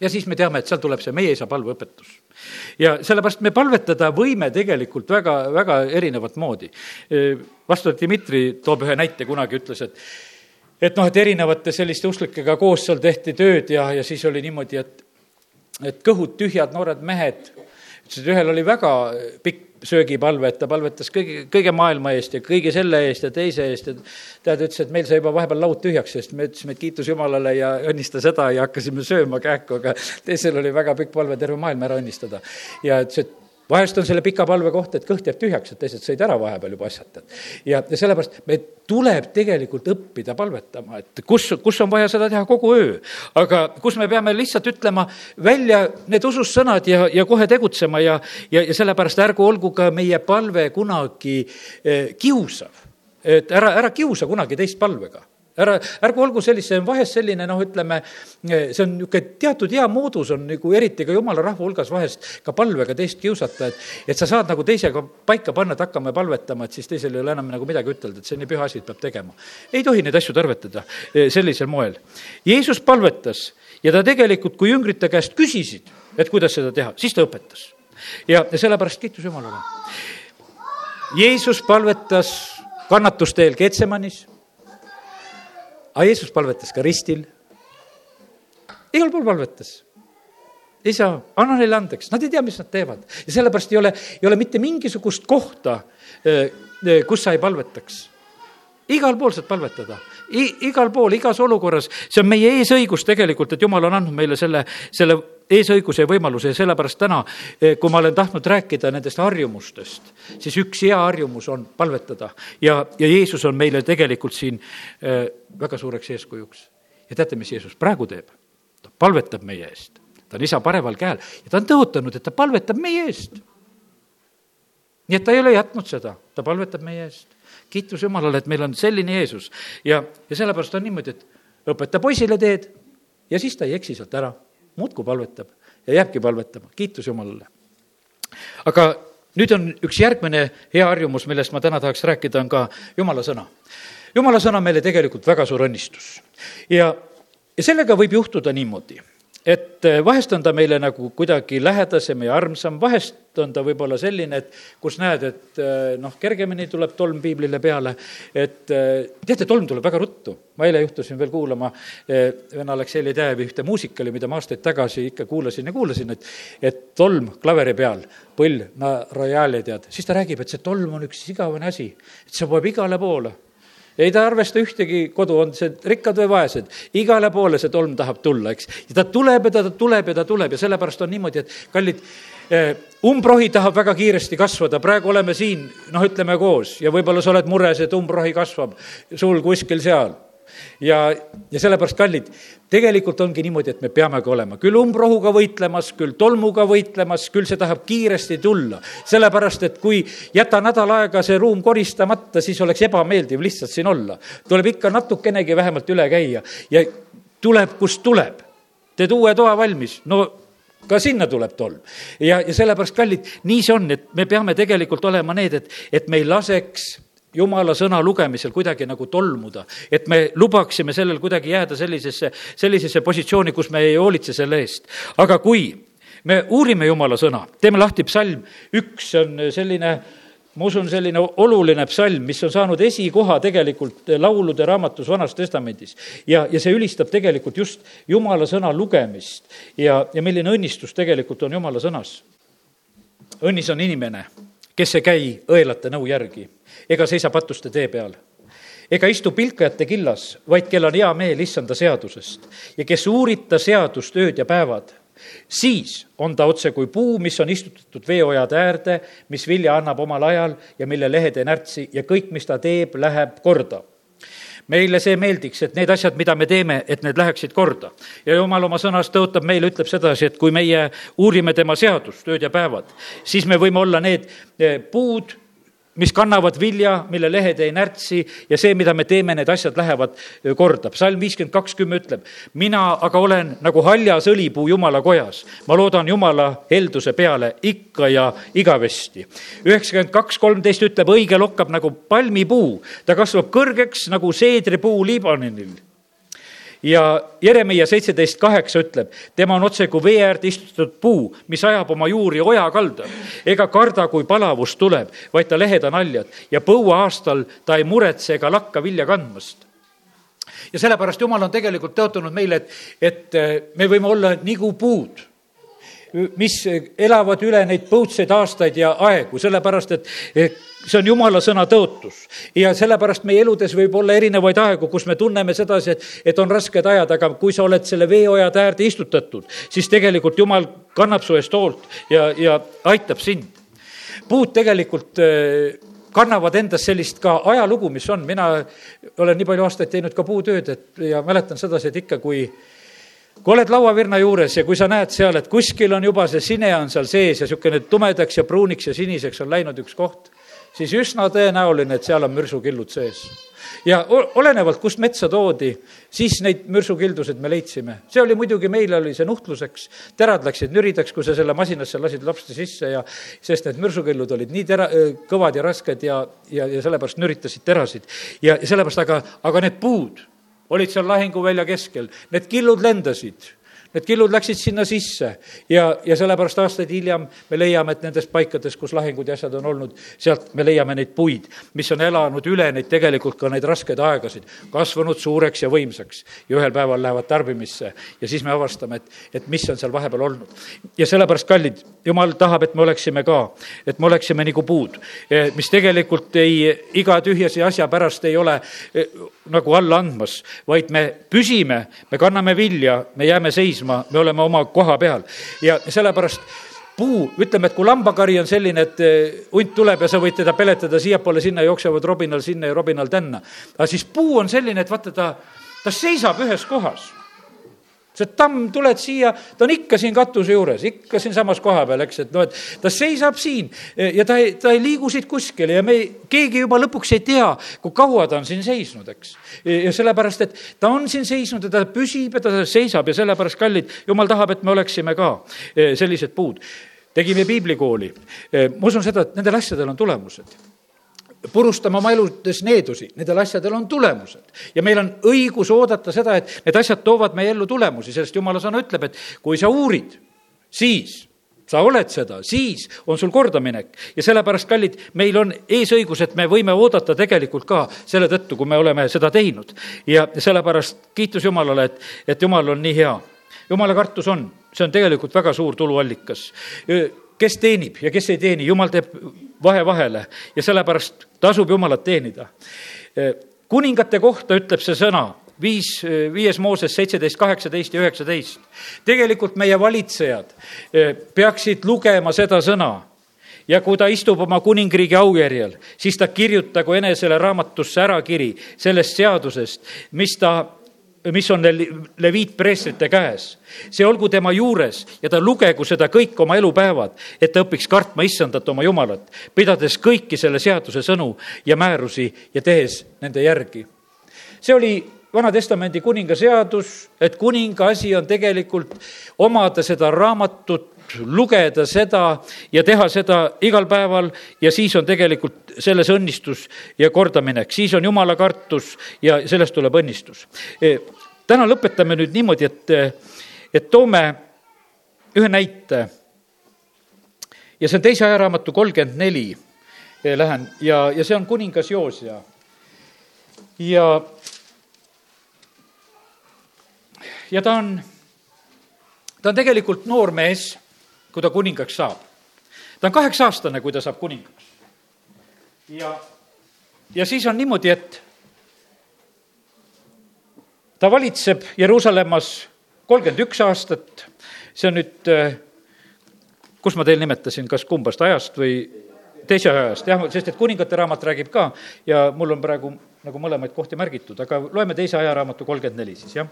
Ja siis me teame, et seal tuleb see meie isa palveõpetus ja sellepärast me palvetada võime tegelikult väga, väga erinevat moodi. vastav Dmitri toob ühe näite, kunagi ütles, et et noh, et erinevate selliste usklikega koos seal tehti tööd ja, ja siis oli niimoodi, et et kõhud tühjad noored mehed, et ühel oli väga pikk söögipalve, et ta palvetas kõigi, kõige maailma eest ja kõige selle eest ja teise eest ja tead, ütles, et meil sai juba vahepeal laud tühjaks, sest me ütlesime, et kiitus Jumalale ja õnnista seda ja hakkasime sööma kähku, aga teisel oli väga pikk palve terve maailm ära õnnistada. ja ütles, et vahest on selle pika palve koht, et kõht jääb tühjaks, et teised sõid ära vahepeal juba asjad. ja, ja sellepärast me tuleb tegelikult õppida palvetama, et kus, kus on vaja seda teha kogu öö. aga kus me peame lihtsalt ütlema välja need usussõnad ja, ja kohe tegutsema ja, ja, ja sellepärast ärgu olgu ka meie palve kunagi eh, kiusav. et ära, ära kiusa kunagi teist palvega ära, ärgu olgu sellist, see on vahest selline noh, ütleme, see on niisugune teatud hea moodus on nagu eriti ka jumala rahva hulgas vahest ka palvega teist kiusata, et, et sa saad nagu teisega paika panna, et hakkame palvetama, et siis teisel ei ole enam nagu midagi ütelda, et see on nii püha asi, et peab tegema. ei tohi neid asju tarvetada e, sellisel moel. Jeesus palvetas ja ta tegelikult, kui jüngrid ta käest küsisid, et kuidas seda teha, siis ta õpetas. ja, sellepärast kiitus Jumalale. Jeesus palvetas kannatuste eel Ketsemanis aga Jeesus palvetas ka ristil. igal pool palvetas. isa, anna neile andeks, nad ei tea, mis nad teevad ja sellepärast ei ole, ei ole mitte mingisugust kohta, kus sa ei palvetaks. igal pool saad palvetada igal pool, igas olukorras, see on meie eesõigus tegelikult, et jumal on andnud meile selle, selle eesõiguse võimaluse ja sellepärast täna, kui ma olen tahtnud rääkida nendest harjumustest, siis üks hea harjumus on palvetada ja, ja Jeesus on meile tegelikult siin väga suureks eeskujuks. ja teate, mis Jeesus praegu teeb? ta palvetab meie eest ta on isa paremal käel ja ta on tõotanud, et ta palvetab meie eest. nii et ta ei ole jätnud seda, ta palvetab meie eest. kiitus Jumalale, et meil on selline Jeesus ja, ja sellepärast on niimoodi, et õpeta poisile teed ja siis ta ei eksi sealt ära, muudkui palvetab ja jääbki palvetama, kiitus Jumalale. aga nüüd on üks järgmine hea harjumus, millest ma täna tahaks rääkida, on ka Jumala sõna. Jumala sõna on meile tegelikult väga suur õnnistus ja, ja sellega võib juhtuda niimoodi et eh, vahest on ta meile nagu kuidagi lähedasem ja armsam, vahest on ta võib-olla selline, et kus näed, et eh, noh, kergemini tuleb tolm piiblile peale, et eh, teate, tolm tuleb väga ruttu. ma eile juhtusin veel kuulama venna Aleksei Ledejevi ühte muusikali, mida ma aastaid tagasi ikka kuulasin ja kuulasin, et et tolm klaveri peal, põll, na rojaali tead, siis ta räägib, et see tolm on üks igavene asi, et see poeb igale poole ei ta arvesta ühtegi kodu, on see rikkad või vaesed, igale poole see tolm tahab tulla, eks. ja ta tuleb ja ta tuleb ja ta tuleb ja sellepärast on niimoodi, et kallid, eh, umbrohi tahab väga kiiresti kasvada, praegu oleme siin, noh, ütleme koos ja võib-olla sa oled mures, et umbrohi kasvab sul kuskil seal ja, ja sellepärast, kallid, tegelikult ongi niimoodi, et me peamegi olema küll umbrohuga võitlemas, küll tolmuga võitlemas, küll see tahab kiiresti tulla. sellepärast, et kui jäta nädal aega see ruum koristamata, siis oleks ebameeldiv lihtsalt siin olla. tuleb ikka natukenegi vähemalt üle käia ja tuleb, kust tuleb. teed uue toa valmis, no ka sinna tuleb tolm. ja, ja sellepärast, kallid, nii see on, et me peame tegelikult olema need, et, et me ei laseks jumala sõna lugemisel kuidagi nagu tolmuda, et me lubaksime sellel kuidagi jääda sellisesse, sellisesse positsiooni, kus me ei hoolitse selle eest. aga kui me uurime jumala sõna, teeme lahti psalm üks, see on selline ma usun, selline oluline psalm, mis on saanud esikoha tegelikult laulude raamatus Vanas Testamendis. ja, ja see ülistab tegelikult just Jumala sõna lugemist ja, ja milline õnnistus tegelikult on Jumala sõnas. õnnis on inimene, kes ei käi õelate nõu järgi ega seisa patuste tee peal. ega istu pilkajate killas, vaid kel on hea meel issanda seadusest ja kes uurib ta seadust ööd ja päevad siis on ta otse kui puu, mis on istutatud veeojade äärde, mis vilja annab omal ajal ja mille lehed ei närtsi ja kõik, mis ta teeb, läheb korda meile see meeldiks, et need asjad, mida me teeme, et need läheksid korda. ja jumal oma sõnas tõotab meile, ütleb sedasi, et kui meie uurime tema seadust ööd ja päevad, siis me võime olla need eh, puud, mis kannavad vilja, mille lehed ei närtsi ja see, mida me teeme, need asjad lähevad korda. psalm viiskümmend kakskümmend ütleb, mina aga olen nagu haljas õlipuu Jumala kojas. ma loodan Jumala helduse peale ikka ja igavesti. üheksakümmend kaks kolmteist ütleb, õige lokkab nagu palmipuu, ta kasvab kõrgeks nagu seedripuu Liibanonil ja Jeremiah seitseteist kaheksa ütleb, tema on otse kui vee äärde istutatud puu, mis ajab oma juuri oja kaldal. ega karda, kui palavus tuleb, vaid ta lehed on haljad ja põuaastal ta ei muretse ega lakka vilja kandmast. Ja sellepärast Jumal on tegelikult tõotanud meile, et, et me võime olla nagu puud mis elavad üle neid põudseid aastaid ja aegu, sellepärast et see on jumala sõna tõotus. ja sellepärast meie eludes võib olla erinevaid aegu, kus me tunneme sedasi, et, et on rasked ajad, aga kui sa oled selle veeojade äärde istutatud, siis tegelikult jumal kannab su eest hoolt ja, ja aitab sind. puud tegelikult äh, kannavad endas sellist ka ajalugu, mis on, mina olen nii palju aastaid teinud ka puutööd, et ja mäletan sedasi, et ikka, kui kui oled lauavirna juures ja kui sa näed seal, et kuskil on juba see sine on seal sees ja niisugune tumedaks ja pruuniks ja siniseks on läinud üks koht, siis üsna tõenäoline, et seal on mürsukillud sees. ja olenevalt, kust metsa toodi, siis neid mürsukildusid me leidsime. see oli muidugi, meil oli see nuhtluseks, terad läksid nüridaks, kui sa selle masinasse lasid lapsti sisse ja sest need mürsukillud olid nii tera-, kõvad ja rasked ja, ja, ja sellepärast nüritasid terasid. ja, ja sellepärast, aga, aga need puud olid seal lahinguvälja keskel, need killud lendasid Need killud läksid sinna sisse. Ja, ja sellepärast aastaid hiljem me leiame, et nendes paikades, kus lahingud ja asjad on olnud, sealt me leiame neid puid, mis on elanud üle neid tegelikult ka neid raskeid aegasid, kasvanud suureks ja võimsaks. Ja ühel päeval lähevad tarbimisse ja siis me avastame, et, et mis on seal vahepeal olnud. ja sellepärast, kallid, jumal tahab, et me oleksime ka, et me oleksime nagu puud, eh, mis tegelikult ei, iga tühjase asja pärast ei ole eh, nagu alla andmas, vaid me püsime, me kanname vilja, me jääme seisma seisma, me oleme oma koha peal ja sellepärast puu, ütleme, et kui lambakari on selline, et eh, hunt tuleb ja sa võid teda peletada siiapoole, sinna jooksevad robinal sinna ja robinal tänna. aga siis puu on selline, et vaata, ta, ta seisab ühes kohas see tamm, tuled siia, ta on ikka siin katuse juures, ikka siinsamas koha peal, eks, et noh, et ta seisab siin ja ta ei, ta ei liigu siit kuskile ja me, keegi juba lõpuks ei tea, kui kaua ta on siin seisnud, eks. ja sellepärast, et ta on siin seisnud ja ta püsib ja ta seisab ja sellepärast, kallid, jumal tahab, et me oleksime ka eh, sellised puud. tegime piiblikooli. Eh, ma usun seda, et nendel asjadel on tulemused purustame oma eludes needusi, nendel asjadel on tulemused. ja meil on õigus oodata seda, et need asjad toovad meie ellu tulemusi, sest jumala sõna ütleb, et kui sa uurid, siis sa oled seda, siis on sul kordaminek ja sellepärast, kallid, meil on eesõigus, et me võime oodata tegelikult ka selle tõttu, kui me oleme seda teinud. ja sellepärast kiitus Jumalale, et, et Jumal on nii hea. jumala kartus on, see on tegelikult väga suur tuluallikas kes teenib ja kes ei teeni, jumal teeb vahe vahele ja sellepärast tasub Jumalat teenida. kuningate kohta ütleb see sõna, viis, viies Mooses seitseteist, kaheksateist ja üheksateist. tegelikult meie valitsejad eh, peaksid lugema seda sõna ja kui ta istub oma kuningriigi aujärjel, siis ta kirjutagu enesele raamatusse ära kiri sellest seadusest, mis ta mis on leviitpreestrite käes. see olgu tema juures ja ta lugegu seda kõik oma elupäevad, et ta õpiks kartma issandat oma Jumalat, pidades kõiki selle seaduse sõnu ja määrusi ja tehes nende järgi. see oli Vana-testamendi kuninga seadus, et kuninga asi on tegelikult omada seda raamatut lugeda seda ja teha seda igal päeval ja siis on tegelikult selles õnnistus ja kordaminek, siis on jumala kartus ja sellest tuleb õnnistus. E, täna lõpetame nüüd niimoodi, et, et toome ühe näite. ja see on teise ajaraamatu kolmkümmend neli, e, lähen ja, ja see on kuningas Joosia. ja, ja ta on, ta on tegelikult noor mees kui ta kuningaks saab. ta on kaheksa aastane, kui ta saab kuningaks. ja, ja siis on niimoodi, et ta valitseb Jeruusalemmas kolmkümmend üks aastat, see on nüüd, äh, kus ma teil nimetasin, kas kumbast ajast või teise ajast, jah, sest et kuningate raamat räägib ka ja mul on praegu nagu mõlemaid kohti märgitud, aga loeme teise ajaraamatu kolmkümmend neli siis, jah.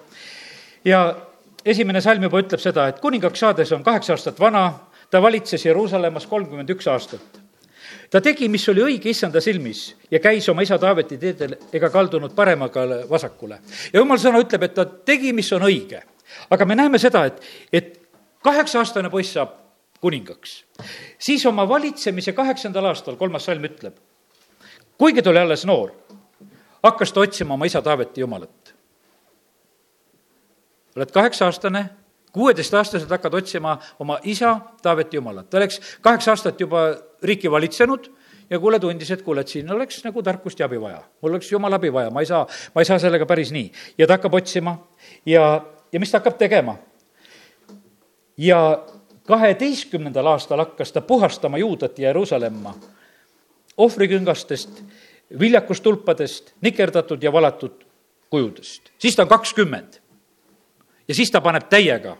Ja esimene salm juba ütleb seda, et kuningaks saades on kaheksa aastat vana, ta valitses Jeruusalemmas kolmkümmend üks aastat. ta tegi, mis oli õige issanda silmis ja käis oma isa Taaveti teedel ega kaldunud paremaga vasakule. ja jumal sõna ütleb, et ta tegi, mis on õige. aga me näeme seda, et, et kaheksa-aastane poiss saab kuningaks. siis oma valitsemise kaheksandal aastal, kolmas salm ütleb, kuigi ta oli alles noor, hakkas ta otsima oma isa Taaveti jumalat oled kaheksa-aastane, kuueteistaastaselt hakkad otsima oma isa Taaveti jumalat. ta oleks kaheksa aastat juba riiki valitsenud ja kuule, tundis, et kuule, et siin oleks nagu tarkust ja abi vaja. mul oleks jumala abi vaja, ma ei saa, ma ei saa sellega päris nii. ja ta hakkab otsima ja, ja mis ta hakkab tegema? ja kaheteistkümnendal aastal hakkas ta puhastama Juudat ja Jeruusalemma ohvriküngastest, viljakustulpadest, nikerdatud ja valatud kujudest. siis ta on kakskümmend ja siis ta paneb täiega.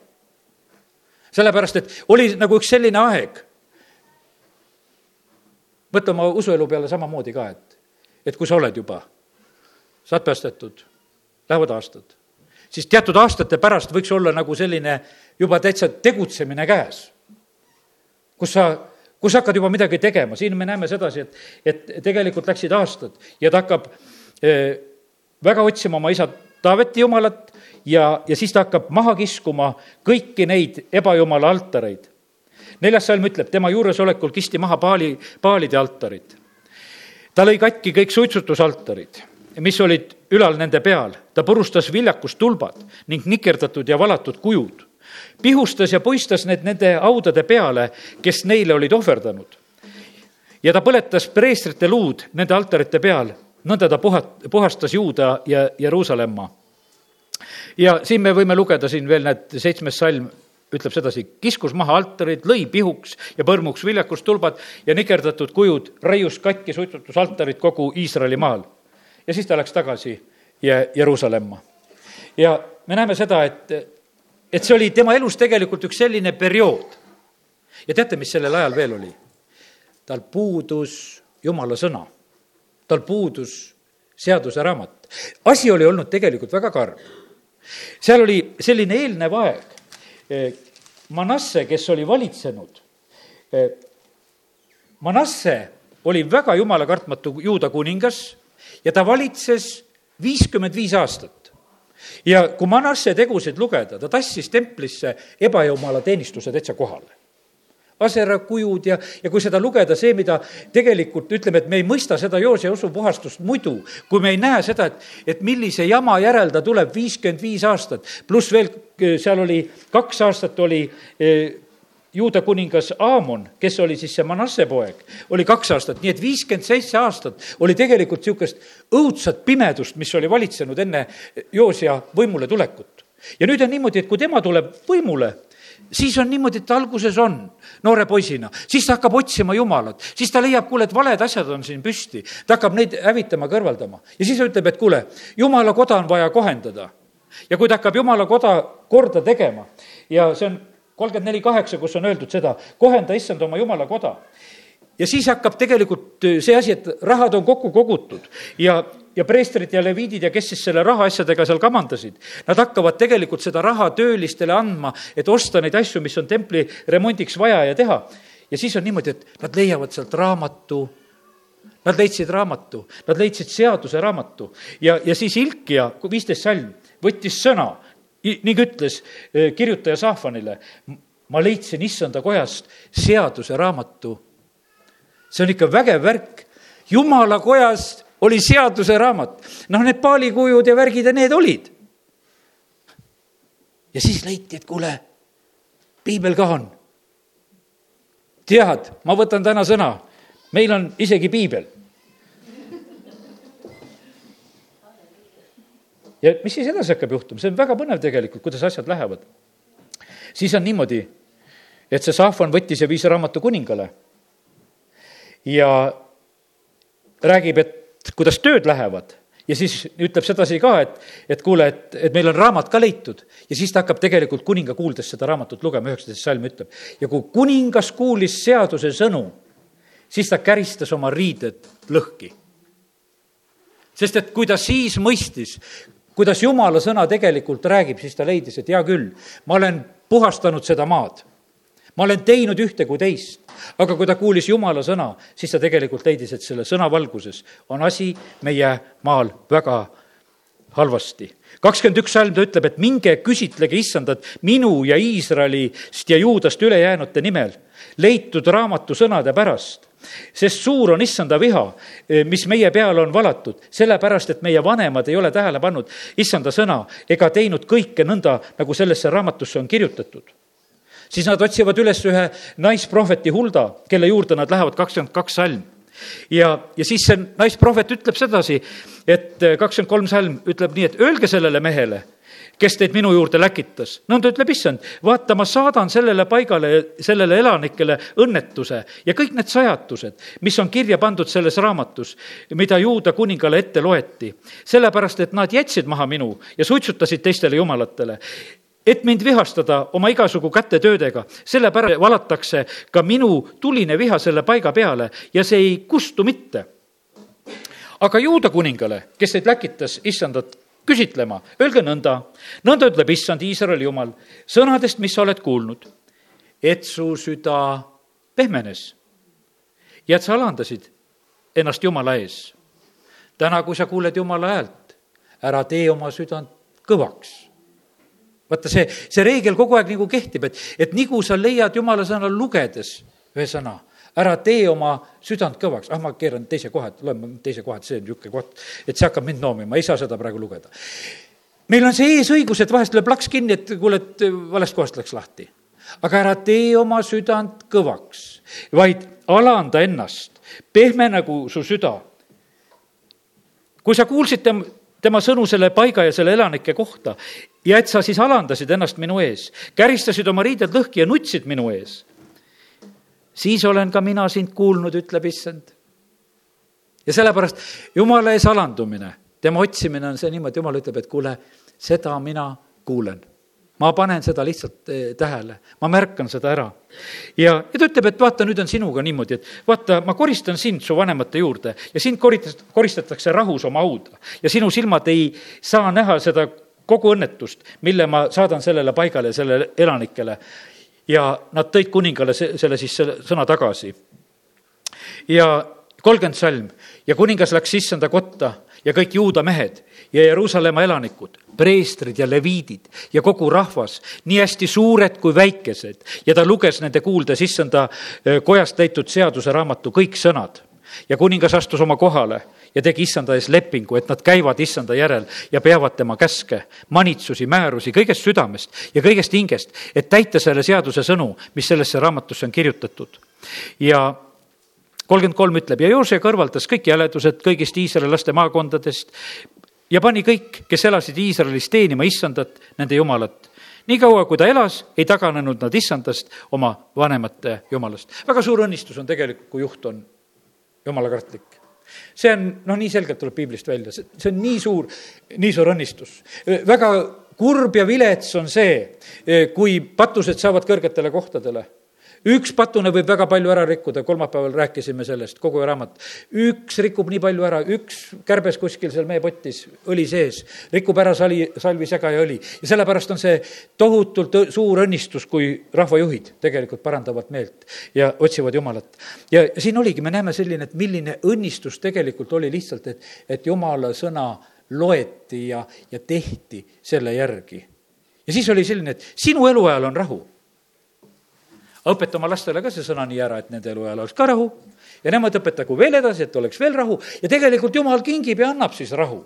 sellepärast, et oli nagu üks selline aeg, mõtle oma usuelu peale samamoodi ka, et, et kui sa oled juba, saad päästetud, lähevad aastad, siis teatud aastate pärast võiks olla nagu selline juba täitsa tegutsemine käes, kus sa kus hakkad juba midagi tegema, siin me näeme sedasi, et, et tegelikult läksid aastad ja ta hakkab eh, väga otsima oma isa Taaveti jumalat ja, ja siis ta hakkab maha kiskuma kõiki neid ebajumala altareid. neljas salm ütleb, tema juuresolekul kisti maha paali, paalide altarid. ta lõi katki kõik suitsutusaltarid, mis olid ülal nende peal, ta purustas viljakustulbad ning nikerdatud ja valatud kujud pihustas ja puistas need nende haudade peale, kes neile olid ohverdanud. ja ta põletas preestrite luud nende altarite peal, nõnda ta puhat-, puhastas Juuda ja Jeruusalemma. Ja siin me võime lugeda siin veel, näed, seitsmes salm ütleb sedasi, kiskus maha altarid, lõi pihuks ja põrmuks viljakustulbad ja nikerdatud kujud, raius katki suitsutusaltarid kogu Iisraeli maal. ja siis ta läks tagasi Jeruusalemma. ja me näeme seda, et et see oli tema elus tegelikult üks selline periood. ja teate, mis sellel ajal veel oli? tal puudus jumala sõna. tal puudus seaduseraamat. asi oli olnud tegelikult väga karm. Seal oli selline eelnev aeg. Manasse, kes oli valitsenud, Manasse oli väga jumalakartmatu juuda kuningas ja ta valitses viiskümmend viis aastat ja kui Manasse tegusid lugeda, ta tassis templisse ebajumala teenistuse täitsa kohale asera kujud ja, ja kui seda lugeda, see, mida tegelikult ütleme, et me ei mõista seda joos ja usupuhastust muidu, kui me ei näe seda, et, et millise jama järel ta tuleb viiskümmend viis aastat, pluss veel seal oli, kaks aastat oli eh, juuda kuningas Aamon, kes oli siis see Manasse poeg, oli kaks aastat, nii et viiskümmend seitse aastat oli tegelikult niisugust õudsat pimedust, mis oli valitsenud enne Joosia võimule tulekut. ja nüüd on niimoodi, et kui tema tuleb võimule, siis on niimoodi, et alguses on noore poisina, siis ta hakkab otsima Jumalat, siis ta leiab, kuule, et valed asjad on siin püsti, ta hakkab neid hävitama, kõrvaldama. Ja siis ütleb, et kuule, Jumala koda on vaja kohendada. ja kui ta hakkab Jumala koda korda tegema ja see on kolmkümmend neli kaheksa, kus on öeldud seda, kohenda issand oma jumala koda. ja siis hakkab tegelikult see asi, et rahad on kokku kogutud. Ja, ja preestrid ja leviidid ja kes siis selle rahaasjadega seal kamandasid, nad hakkavad tegelikult seda raha töölistele andma, et osta neid asju, mis on templi remondiks vaja ja teha. ja siis on niimoodi, et nad leiavad sealt raamatu Nad leidsid raamatu, nad leidsid seaduse raamatu ja, ja siis Ilkia, viisteist salm, võttis sõna ning ütles eh, kirjutaja Saafanile, ma leidsin issanda kojast seaduse raamatu. see on ikka vägev värk. jumala kojas oli seaduse raamat. noh, need paalikujud ja värgid ja need olid. ja siis leiti, et kuule, piibel ka on. tead, ma võtan täna sõna, meil on isegi piibel ja mis siis edasi hakkab juhtuma, see on väga põnev tegelikult, kuidas asjad lähevad. siis on niimoodi, et see Saafon võttis ja viis raamatu kuningale ja räägib, et kuidas tööd lähevad ja siis ütleb sedasi ka, et, et kuule, et, et meil on raamat ka leitud ja siis ta hakkab tegelikult kuninga kuuldes seda raamatut lugema, üheksateist salm ütleb. ja kui kuningas kuulis seaduse sõnu, siis ta käristas oma riided lõhki. sest et kui ta siis mõistis, kuidas jumala sõna tegelikult räägib, siis ta leidis, et hea küll, ma olen puhastanud seda maad. Ma olen teinud ühte kui teist. aga kui ta kuulis jumala sõna, siis ta tegelikult leidis, et selle sõna valguses on asi meie maal väga halvasti. kakskümmend üks salm ta ütleb, et minge küsitlege issandat minu ja Iisraelist ja juudast ülejäänute nimel, leitud raamatu sõnade pärast sest suur on issanda viha, eh, mis meie peale on valatud, sellepärast et meie vanemad ei ole tähele pannud issanda sõna ega teinud kõike nõnda, nagu sellesse raamatusse on kirjutatud. Siis nad otsivad üles ühe naisprohveti Hulda, kelle juurde nad lähevad, kakskümmend kaks salm ja, ja siis see naisprohvet ütleb sedasi, et eh, kakskümmend kolm salm ütleb nii, et öelge sellele mehele kes teid minu juurde läkitas. nõnda ütleb issand, vaata, ma saadan sellele paigale, sellele elanikele õnnetuse ja kõik need sajatused, mis on kirja pandud selles raamatus, mida juuda kuningale ette loeti. sellepärast, et nad jätsid maha minu ja suitsutasid teistele jumalatele et mind vihastada oma igasugu kätetöödega, sellepärast valatakse ka minu tuline viha selle paiga peale ja see ei kustu mitte. aga juuda kuningale, kes teid läkitas issandat küsitlema, öelge nõnda, nõnda ütleb issand Iisraeli jumal, sõnadest, mis sa oled kuulnud, et su süda pehmenes ja et sa alandasid ennast Jumala ees. täna, kui sa kuuled Jumala häält, ära tee oma südant kõvaks vaata, see, see reegel kogu aeg nagu kehtib, et, et nii kui sa leiad jumala sõna lugedes ühe sõna, ära tee oma südant kõvaks, ah, ma keeran teise koha, et loen teise koha, et see on niisugune koht, et see hakkab mind noomima, ei saa seda praegu lugeda. meil on see eesõigus, et vahest lööb laks kinni, et kuule, et valest kohast läks lahti. aga ära tee oma südant kõvaks, vaid alanda ennast, pehmene nagu su süda. kui sa kuulsid tem-, tema sõnu selle paiga ja selle elanike kohta ja et sa siis alandasid ennast minu ees, käristasid oma riided lõhki ja nutsid minu ees, siis olen ka mina sind kuulnud, ütleb issand. ja sellepärast jumala ees alandumine, tema otsimine on see niimoodi, jumal ütleb, et kuule, seda mina kuulen ma panen seda lihtsalt eh, tähele, ma märkan seda ära. ja, ja ta ütleb, et vaata, nüüd on sinuga niimoodi, et vaata, ma koristan sind su vanemate juurde ja sind koristas, koristatakse rahus oma hauda ja sinu silmad ei saa näha seda kogu õnnetust, mille ma saadan sellele paigale, sellele elanikele. ja nad tõid kuningale se-, selle siis, selle sõna tagasi. ja kolmkümmend salm ja kuningas läks issanda kotta ja kõik juuda mehed ja Jeruusalemma elanikud, preestrid ja leviidid ja kogu rahvas, nii hästi suured kui väikesed, ja ta luges nende kuuldes issanda kojast leitud seaduseraamatu kõik sõnad. ja kuningas astus oma kohale ja tegi issanda ees lepingu, et nad käivad issanda järel ja peavad tema käske, manitsusi, määrusi kõigest südamest ja kõigest hingest, et täita selle seaduse sõnu, mis sellesse raamatusse on kirjutatud. ja kolmkümmend kolm ütleb ja Joosea kõrvaldas kõik jäledused kõigist Iisraeli laste maakondadest ja pani kõik, kes elasid Iisraelis teenima issandat, nende jumalat. niikaua, kui ta elas, ei taganenud nad issandast, oma vanemate jumalast. väga suur õnnistus on tegelikult, kui juht on jumalakartlik see on, noh, nii selgelt tuleb piiblist välja, see on nii suur, nii suur õnnistus. väga kurb ja vilets on see, kui patused saavad kõrgetele kohtadele üks patune võib väga palju ära rikkuda, kolmapäeval rääkisime sellest, kogu raamat. üks rikub nii palju ära, üks kärbes kuskil seal meepotis, õli sees, rikub ära sali, salvi sega ja õli. ja sellepärast on see tohutult suur õnnistus, kui rahvajuhid tegelikult parandavad meelt ja otsivad Jumalat. ja siin oligi, me näeme selline, et milline õnnistus tegelikult oli lihtsalt, et, et Jumala sõna loeti ja, ja tehti selle järgi. ja siis oli selline, et sinu eluajal on rahu õpeta oma lastele ka see sõna nii ära, et nende eluajal oleks ka rahu ja nemad õpetagu veel edasi, et oleks veel rahu ja tegelikult jumal kingib ja annab siis rahu.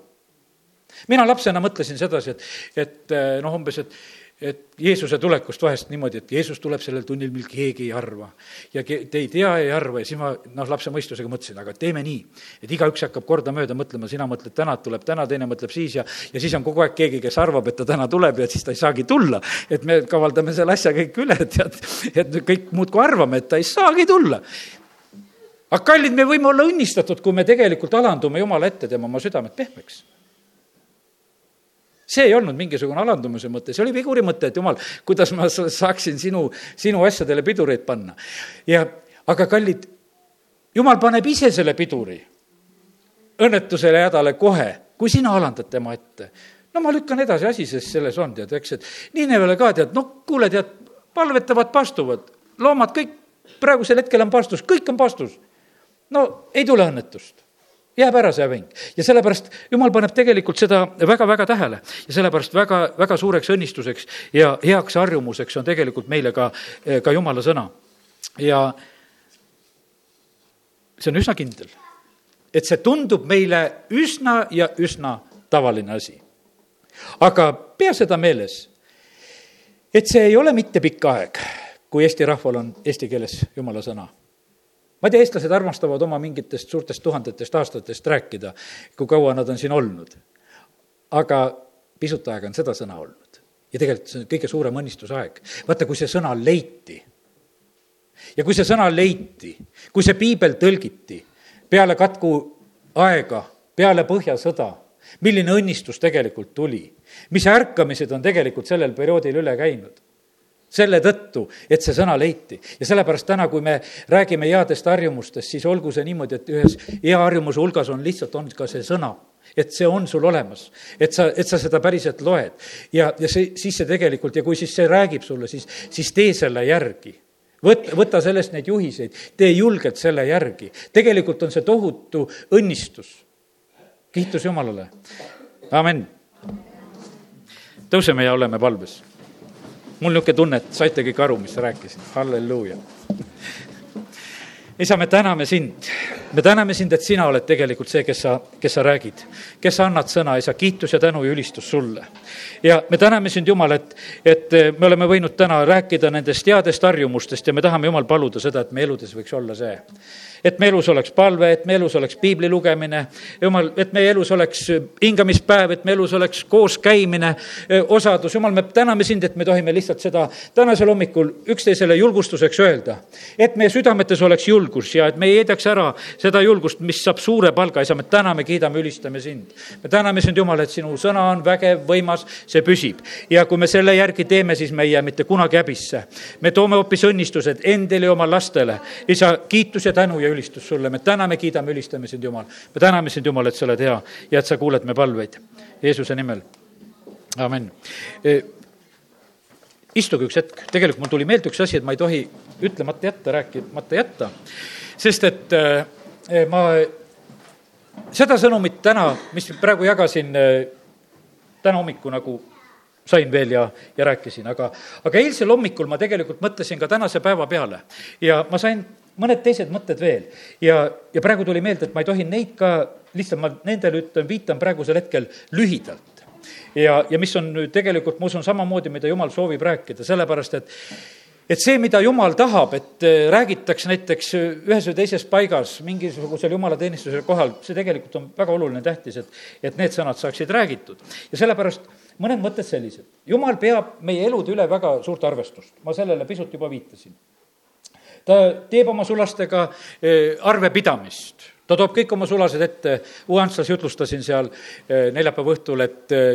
mina lapsena mõtlesin sedasi, et, et eh, noh, umbes, et et Jeesuse tulekust vahest niimoodi, et Jeesus tuleb sellel tunnil, mil keegi ei arva. ja ke-, te ei tea, ei arva ja siis ma noh, lapse mõistusega mõtlesin, aga teeme nii, et igaüks hakkab kordamööda mõtlema, sina mõtled täna, et tuleb täna, teine mõtleb siis ja ja siis on kogu aeg keegi, kes arvab, et ta täna tuleb ja siis ta ei saagi tulla. et me kavaldame selle asja kõik üle, tead, et kõik muudkui arvame, et ta ei saagi tulla aga kallid, me võime olla õnnistatud, kui me tegelikult alandume Jumala ette, teeme oma südamed pehmeks see ei olnud mingisugune alandumise mõte, see oli viguri mõte, et jumal, kuidas ma saaksin sinu, sinu asjadele pidureid panna. ja, aga kallid, jumal paneb ise selle piduri õnnetusele ja hädale kohe, kui sina alandad tema ette. no ma lükkan edasi, asi sest selles on, tead, eks, et Niinevele ka tead, no kuule, tead, palvetavad, pastuvad, loomad kõik praegusel hetkel on pastus, kõik on pastus. no ei tule õnnetust jääb ära see häving. ja sellepärast jumal paneb tegelikult seda väga-väga tähele ja sellepärast väga, väga suureks õnnistuseks ja heaks harjumuseks on tegelikult meile ka, ka jumala sõna. ja see on üsna kindel, et see tundub meile üsna ja üsna tavaline asi. aga pea seda meeles, et see ei ole mitte pikk aeg, kui eesti rahval on eesti keeles jumala sõna ma ei tea, eestlased armastavad oma mingitest suurtest tuhandetest aastatest rääkida, kui kaua nad on siin olnud. aga pisut aega on seda sõna olnud. ja tegelikult see on kõige suurem õnnistusaeg. vaata, kui see sõna leiti ja kui see sõna leiti, kui see piibel tõlgiti peale katku aega, peale Põhjasõda, milline õnnistus tegelikult tuli, mis ärkamised on tegelikult sellel perioodil üle käinud selle tõttu, et see sõna leiti. ja sellepärast täna, kui me räägime headest harjumustest, siis olgu see niimoodi, et ühes hea harjumuse hulgas on lihtsalt, on ka see sõna. et see on sul olemas, et sa, et sa seda päriselt loed. ja, ja see, siis see tegelikult ja kui siis see räägib sulle, siis, siis tee selle järgi võta, võta sellest neid juhiseid, tee julgelt selle järgi. tegelikult on see tohutu õnnistus. kiitus Jumalale. amin. tõuseme ja oleme palves mul niisugune tunne, et saite kõik aru, mis sa rääkisid, halleluuja. isa, me täname sind me täname sind, et sina oled tegelikult see, kes sa, kes sa räägid, kes sa annad sõna, isa, kiitus ja tänu ja ülistus sulle. ja me täname sind, Jumal, et, et me oleme võinud täna rääkida nendest headest harjumustest ja me tahame, Jumal, paluda seda, et meie eludes võiks olla see et me elus oleks palve, et me elus oleks piibli lugemine, jumal, et meie elus oleks hingamispäev, et me elus oleks kooskäimine, osadus, jumal, me täname sind, et me tohime lihtsalt seda tänasel hommikul üksteisele julgustuseks öelda. et meie südametes oleks julgus ja et me ei heidaks ära seda julgust, mis saab suure palga, isa, me täname, kiidame, ülistame sind. me täname sind, Jumal, et sinu sõna on vägev, võimas, see püsib. ja kui me selle järgi teeme, siis me ei jää mitte kunagi häbisse. me toome hoopis õnnistused endile ja oma lastele. isa, kiitus ja tänu ja ja ülistus sulle, me täname, kiidame, ülistame sind, Jumal. me täname sind, Jumal, et sa oled hea ja et sa kuuled me palveid. Jeesuse nimel, amin e,. istuge üks hetk, tegelikult mul tuli meelde üks asi, et ma ei tohi ütlemata jätta, rääkimata jätta, sest et e, ma seda sõnumit täna, mis praegu jagasin e, täna hommikul nagu sain veel ja, ja rääkisin, aga, aga eilsel hommikul ma tegelikult mõtlesin ka tänase päeva peale ja ma sain mõned teised mõtted veel. ja, ja praegu tuli meelde, et ma ei tohi neid ka, lihtsalt ma nendele ütlen, viitan praegusel hetkel lühidalt. ja, ja mis on nüüd tegelikult, ma usun, samamoodi, mida jumal soovib rääkida, sellepärast et et see, mida jumal tahab, et äh, räägitakse näiteks ühes või teises paigas mingisugusel jumalateenistuse kohal, see tegelikult on väga oluline, tähtis, et, et need sõnad saaksid räägitud. ja sellepärast mõned mõtted sellised. jumal peab meie elude üle väga suurt arvestust, ma sellele pisut juba viitasin ta teeb oma sulastega eh, arvepidamist, ta toob kõik oma sulased ette, Uanslas jutlustasin seal eh, neljapäeva õhtul, et eh,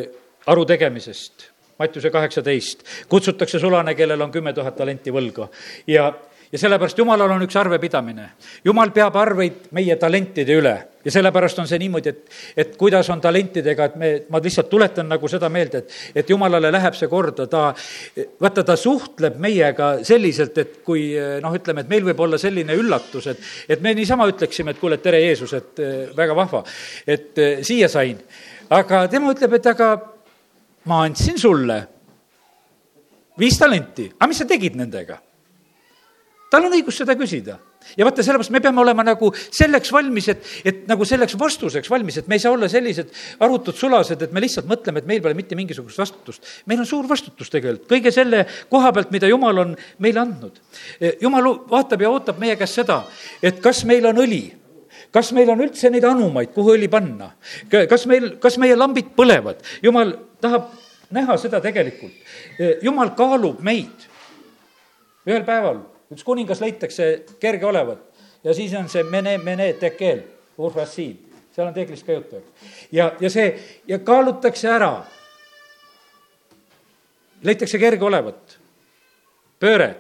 aru tegemisest, Mattiuse kaheksateist, kutsutakse sulane, kellel on kümme tuhat talenti võlga. Ja ja sellepärast Jumalal on üks arvepidamine. Jumal peab arveid meie talentide üle ja sellepärast on see niimoodi, et, et kuidas on talentidega, et me, ma lihtsalt tuletan nagu seda meelde, et, et Jumalale läheb see korda, ta, vaata, ta suhtleb meiega selliselt, et kui noh, ütleme, et meil võib olla selline üllatus, et, et me niisama ütleksime, et kuule, tere, Jeesus, et väga vahva, et siia sain. aga tema ütleb, et aga ma andsin sulle viis talenti, aga mis sa tegid nendega? Tal on õigus seda küsida. ja vaata, sellepärast me peame olema nagu selleks valmis, et, et nagu selleks vastuseks valmis, et me ei saa olla sellised arutud sulased, et me lihtsalt mõtleme, et meil pole mitte mingisugust vastutust. meil on suur vastutus tegelikult kõige selle koha pealt, mida Jumal on meile andnud. Jumal vaatab ja ootab meie käest seda, et kas meil on õli kas meil on üldse neid anumaid, kuhu õli panna? kas meil, kas meie lambid põlevad? jumal tahab näha seda tegelikult. jumal kaalub meid. ühel päeval üks kuningas leitakse kerge olevat ja siis on see mene, mene, tekel, urfassiin, seal on teeklist ka juttu. ja, ja see ja kaalutakse ära. leitakse kerge olevat. pööre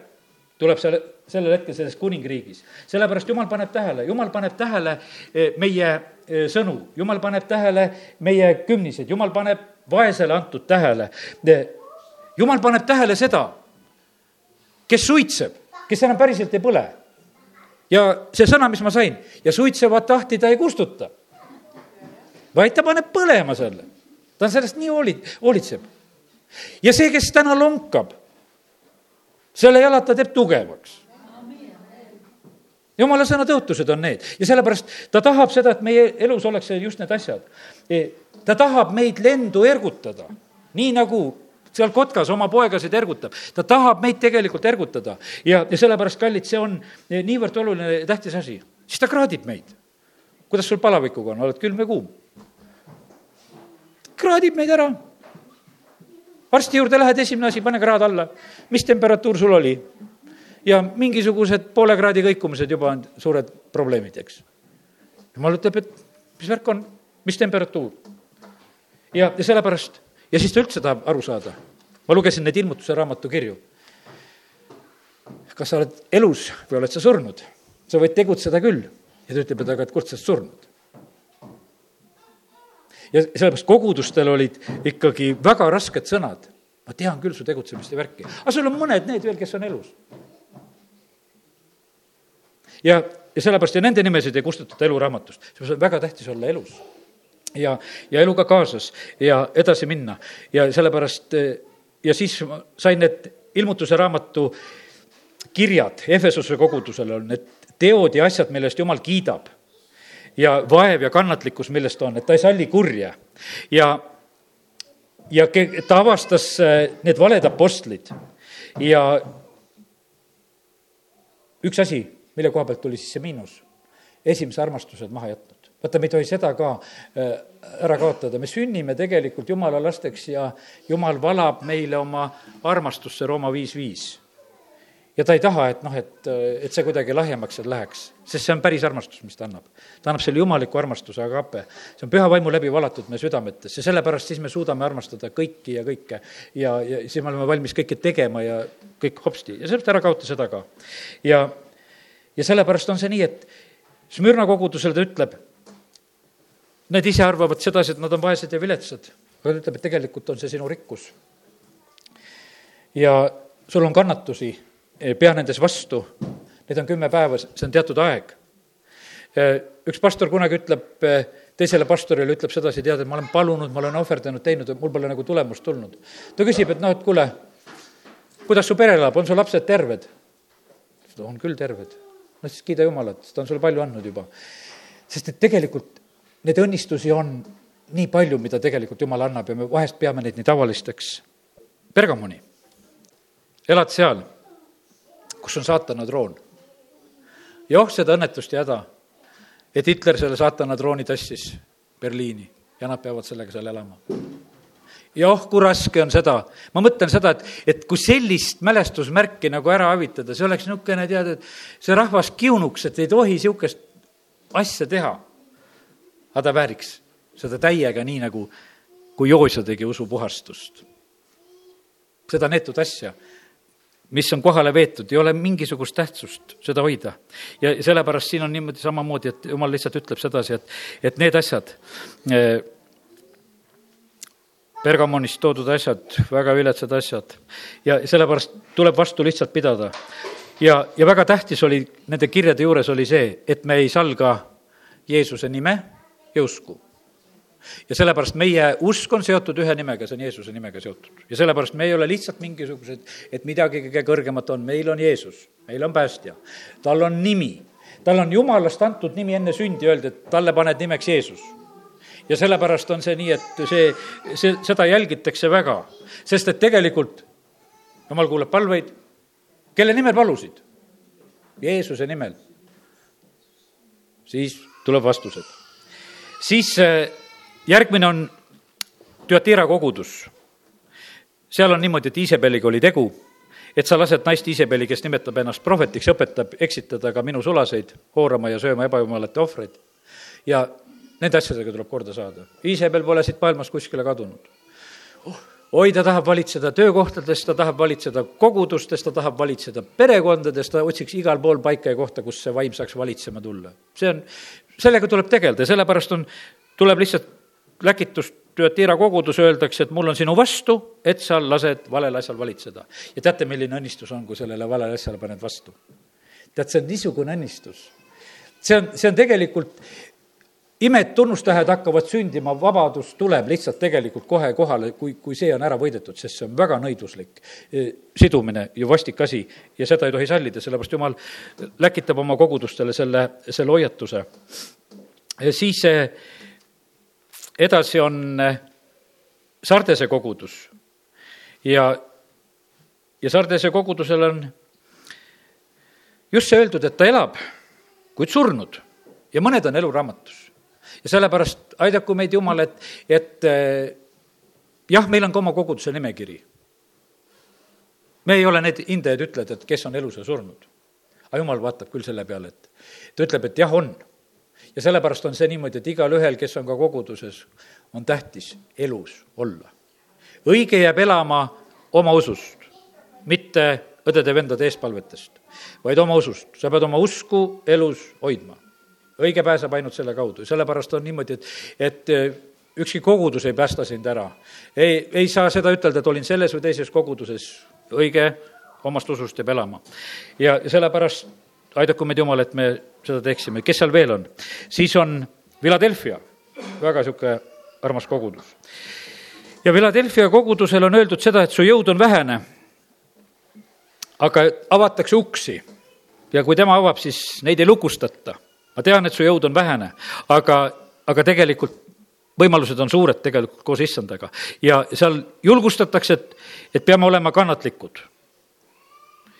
tuleb selle, sellel hetkel selles kuningriigis. sellepärast Jumal paneb tähele, Jumal paneb tähele eh, meie eh, sõnu, Jumal paneb tähele meie kümnised, Jumal paneb vaesele antud tähele. Eh, Jumal paneb tähele seda, kes suitseb, kes enam päriselt ei põle. ja see sõna, mis ma sain, ja suitsevat tahti ta ei kustuta, vaid ta paneb põlema selle. ta on sellest nii hooli-, hoolitseb. ja see, kes täna lonkab, selle jalad ta teeb tugevaks jumala sõna tõotused on need ja sellepärast ta tahab seda, et meie elus oleks just need asjad. Ta tahab meid lendu ergutada, nii nagu seal kotkas oma poegasid ergutab. ta tahab meid tegelikult ergutada ja, ja sellepärast, kallid, see on niivõrd oluline ja tähtis asi. siis ta kraadib meid. kuidas sul palavikuga on, oled külm või kuum? kraadib meid ära. arsti juurde lähed, esimene asi, pane kraad alla. mis temperatuur sul oli? ja mingisugused poole kraadi kõikumised juba on suured probleemid, eks. jumal ütleb, et mis värk on, mis temperatuur? ja, ja sellepärast ja siis ta üldse tahab aru saada. ma lugesin neid ilmutuse raamatu kirju. kas sa oled elus või oled sa surnud? sa võid tegutseda küll. ja ta ütleb, et aga et kurt sa oled surnud. ja sellepärast kogudustel olid ikkagi väga rasked sõnad. ma tean küll su tegutsemist ja värki, aga sul on mõned need veel, kes on elus. ja, ja sellepärast ja nende nimesid ei kustutata eluraamatust, seepärast on väga tähtis olla elus ja, ja eluga kaasas ja edasi minna ja sellepärast ja siis sain need ilmutuse raamatu kirjad Efesuse kogudusele on need teod ja asjad, mille eest Jumal kiidab ja vaev ja kannatlikkus, milles ta on, et ta ei salli kurja. ja, ja ta avastas äh, need valed apostlid ja üks asi, mille koha pealt tuli siis see miinus, esimese armastused maha jätnud. Vaata, me ei tohi seda ka äh, ära kaotada, me sünnime tegelikult jumala lasteks ja jumal valab meile oma armastusse Rooma viis viis ja ta ei taha, et noh, et, et see kuidagi lahjemaks seal läheks, sest see on päris armastus, mis ta annab. ta annab selle jumaliku armastuse agape. see on püha vaimu läbi valatud meie südametes ja sellepärast siis me suudame armastada kõiki ja kõike. ja, ja siis me oleme valmis kõike tegema ja kõik hopsti ja sellepärast ära kaota seda ka. ja, ja sellepärast on see nii, et Smürna kogudusele ta ütleb, need ise arvavad sedasi, et nad on vaesed ja viletsad, aga ta ütleb, et tegelikult on see sinu rikkus. ja sul on kannatusi pea nendes vastu, need on kümme päeva, see on teatud aeg. üks pastor kunagi ütleb teisele pastorile, ütleb sedasi, tead, et ma olen palunud, ma olen ohverdanud, teinud, mul pole nagu tulemust tulnud. ta küsib, et noh, et kuule, kuidas su pere elab, on su lapsed terved? on küll terved. no siis kiida Jumalat, ta on sulle palju andnud juba. sest et tegelikult neid õnnistusi on nii palju, mida tegelikult Jumal annab ja me vahest peame neid nii tavalisteks. Bergamoni, elad seal kus on saatana troon. ja oh, seda õnnetust ja häda, et Hitler selle saatana trooni tassis Berliini ja nad peavad sellega seal elama. ja oh, kui raske on seda, ma mõtlen seda, et, et kui sellist mälestusmärki nagu ära hävitada, see oleks niisugune, tead, et see rahvas kiunuks, et ei tohi niisugust asja teha. Aga ta vääriks seda täiega, nii nagu, kui Joosa tegi usupuhastust. seda neetud asja mis on kohale veetud, ei ole mingisugust tähtsust seda hoida. ja sellepärast siin on niimoodi samamoodi, et jumal lihtsalt ütleb sedasi, et, et need asjad, eh, Bergamonist toodud asjad, väga viletsad asjad ja sellepärast tuleb vastu lihtsalt pidada. ja, ja väga tähtis oli nende kirjade juures oli see, et me ei salga Jeesuse nime ja usku ja sellepärast meie usk on seotud ühe nimega, see on Jeesuse nimega seotud. ja sellepärast me ei ole lihtsalt mingisugused, et midagi kõige kõrgemat on, meil on Jeesus, meil on päästja. tal on nimi, tal on jumalast antud nimi enne sündi, öeldi, et talle paned nimeks Jeesus ja sellepärast on see nii, et see, see, seda jälgitakse väga, sest et tegelikult jumal kuulab palveid, kelle nimel palusid? Jeesuse nimel. siis tuleb vastused. Siis järgmine on Tüatira kogudus. seal on niimoodi, et Iisabeliga oli tegu, et sa lased naist Iisabeli, kes nimetab ennast prohvetiks õpetab eksitada ka minu sulaseid, hoorama ja sööma ebajumalate ohvreid. ja nende asjadega tuleb korda saada. Iisabel pole siit maailmast kuskile kadunud oh oi, ta tahab valitseda töökohtades, ta tahab valitseda kogudustes, ta tahab valitseda perekondades, ta otsiks igal pool paika ja kohta, kus see vaim saaks valitsema tulla. see on, sellega tuleb tegeleda ja sellepärast on, tuleb lihtsalt läkitust Tüatira kogudus öeldakse, et mul on sinu vastu, et sa lased valel asjal valitseda. ja teate, milline õnnistus on, kui sellele valele asjale paned vastu? tead, see on niisugune õnnistus. see on, see on tegelikult, imed, tunnustähed hakkavad sündima, vabadus tuleb lihtsalt tegelikult kohe kohale, kui, kui see on ära võidetud, sest see on väga nõiduslik e, sidumine ja vastik asi ja seda ei tohi sallida, sellepärast jumal läkitab oma kogudustele selle, selle hoiatuse. siis see edasi on eh, Sardese kogudus ja, ja Sardese kogudusel on just see öeldud, et ta elab, kuid surnud ja mõned on eluraamatus. Ja sellepärast aidaku meid Jumal, et, et eh, jah, meil on ka oma koguduse nimekiri. me ei ole need hindajad, ütled, et kes on elus ja surnud. aga Jumal vaatab küll selle peale, et ta ütleb, et jah, on ja sellepärast on see niimoodi, et igalühel, kes on ka koguduses, on tähtis elus olla. õige jääb elama oma usust, mitte õdede-vendade eespalvetest, vaid oma usust. sa pead oma usku elus hoidma. Õige pääseb ainult selle kaudu, sellepärast on niimoodi, et, et eh, ükski kogudus ei päästa sind ära. ei, ei saa seda ütelda, et olin selles või teises koguduses, õige omast usust jääb elama. ja sellepärast aidaku meid Jumal, et me seda teeksime, kes seal veel on? siis on Philadelphia, väga niisugune armas kogudus. ja Philadelphia kogudusel on öeldud seda, et su jõud on vähene, aga avatakse uksi ja kui tema avab, siis neid ei lukustata. Ma tean, et su jõud on vähene, aga, aga tegelikult võimalused on suured tegelikult koos issandaga. ja seal julgustatakse, et, et peame olema kannatlikud.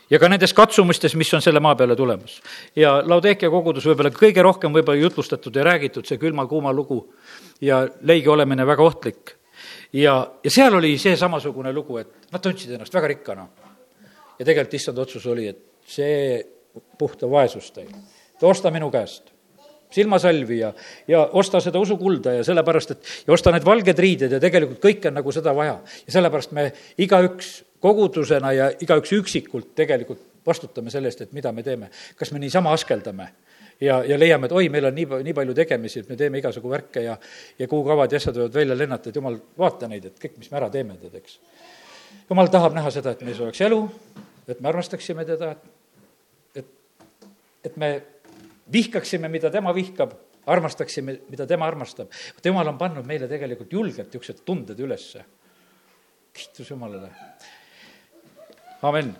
ja ka nendes katsumustes, mis on selle maa peale tulemas. ja Laudekia kogudus võib-olla kõige rohkem võib-olla jutlustatud ja räägitud, see külma-kuuma lugu ja leigi olemine väga ohtlik. ja, ja seal oli see samasugune lugu, et nad tundsid ennast väga rikkana. ja tegelikult issand otsus oli, et see puhta vaesust teil osta minu käest silmasalvi ja, ja osta seda usukulda ja sellepärast, et ja osta need valged riided ja tegelikult kõike on nagu seda vaja. ja sellepärast me igaüks kogudusena ja igaüks üksikult tegelikult vastutame selle eest, et mida me teeme. kas me niisama askeldame ja, ja leiame, et oi, meil on nii, nii palju tegemisi, et me teeme igasugu värke ja, ja kuukavad ja asjad võivad välja lennata, et jumal, vaata neid, et kõik, mis me ära teeme, tead, eks. jumal tahab näha seda, et meis oleks elu, et me armastaksime teda, et, et me vihkaksime, mida tema vihkab, armastaksime, mida tema armastab. vot jumal on pannud meile tegelikult julgelt niisugused tunded ülesse. kiitus Jumalale. amin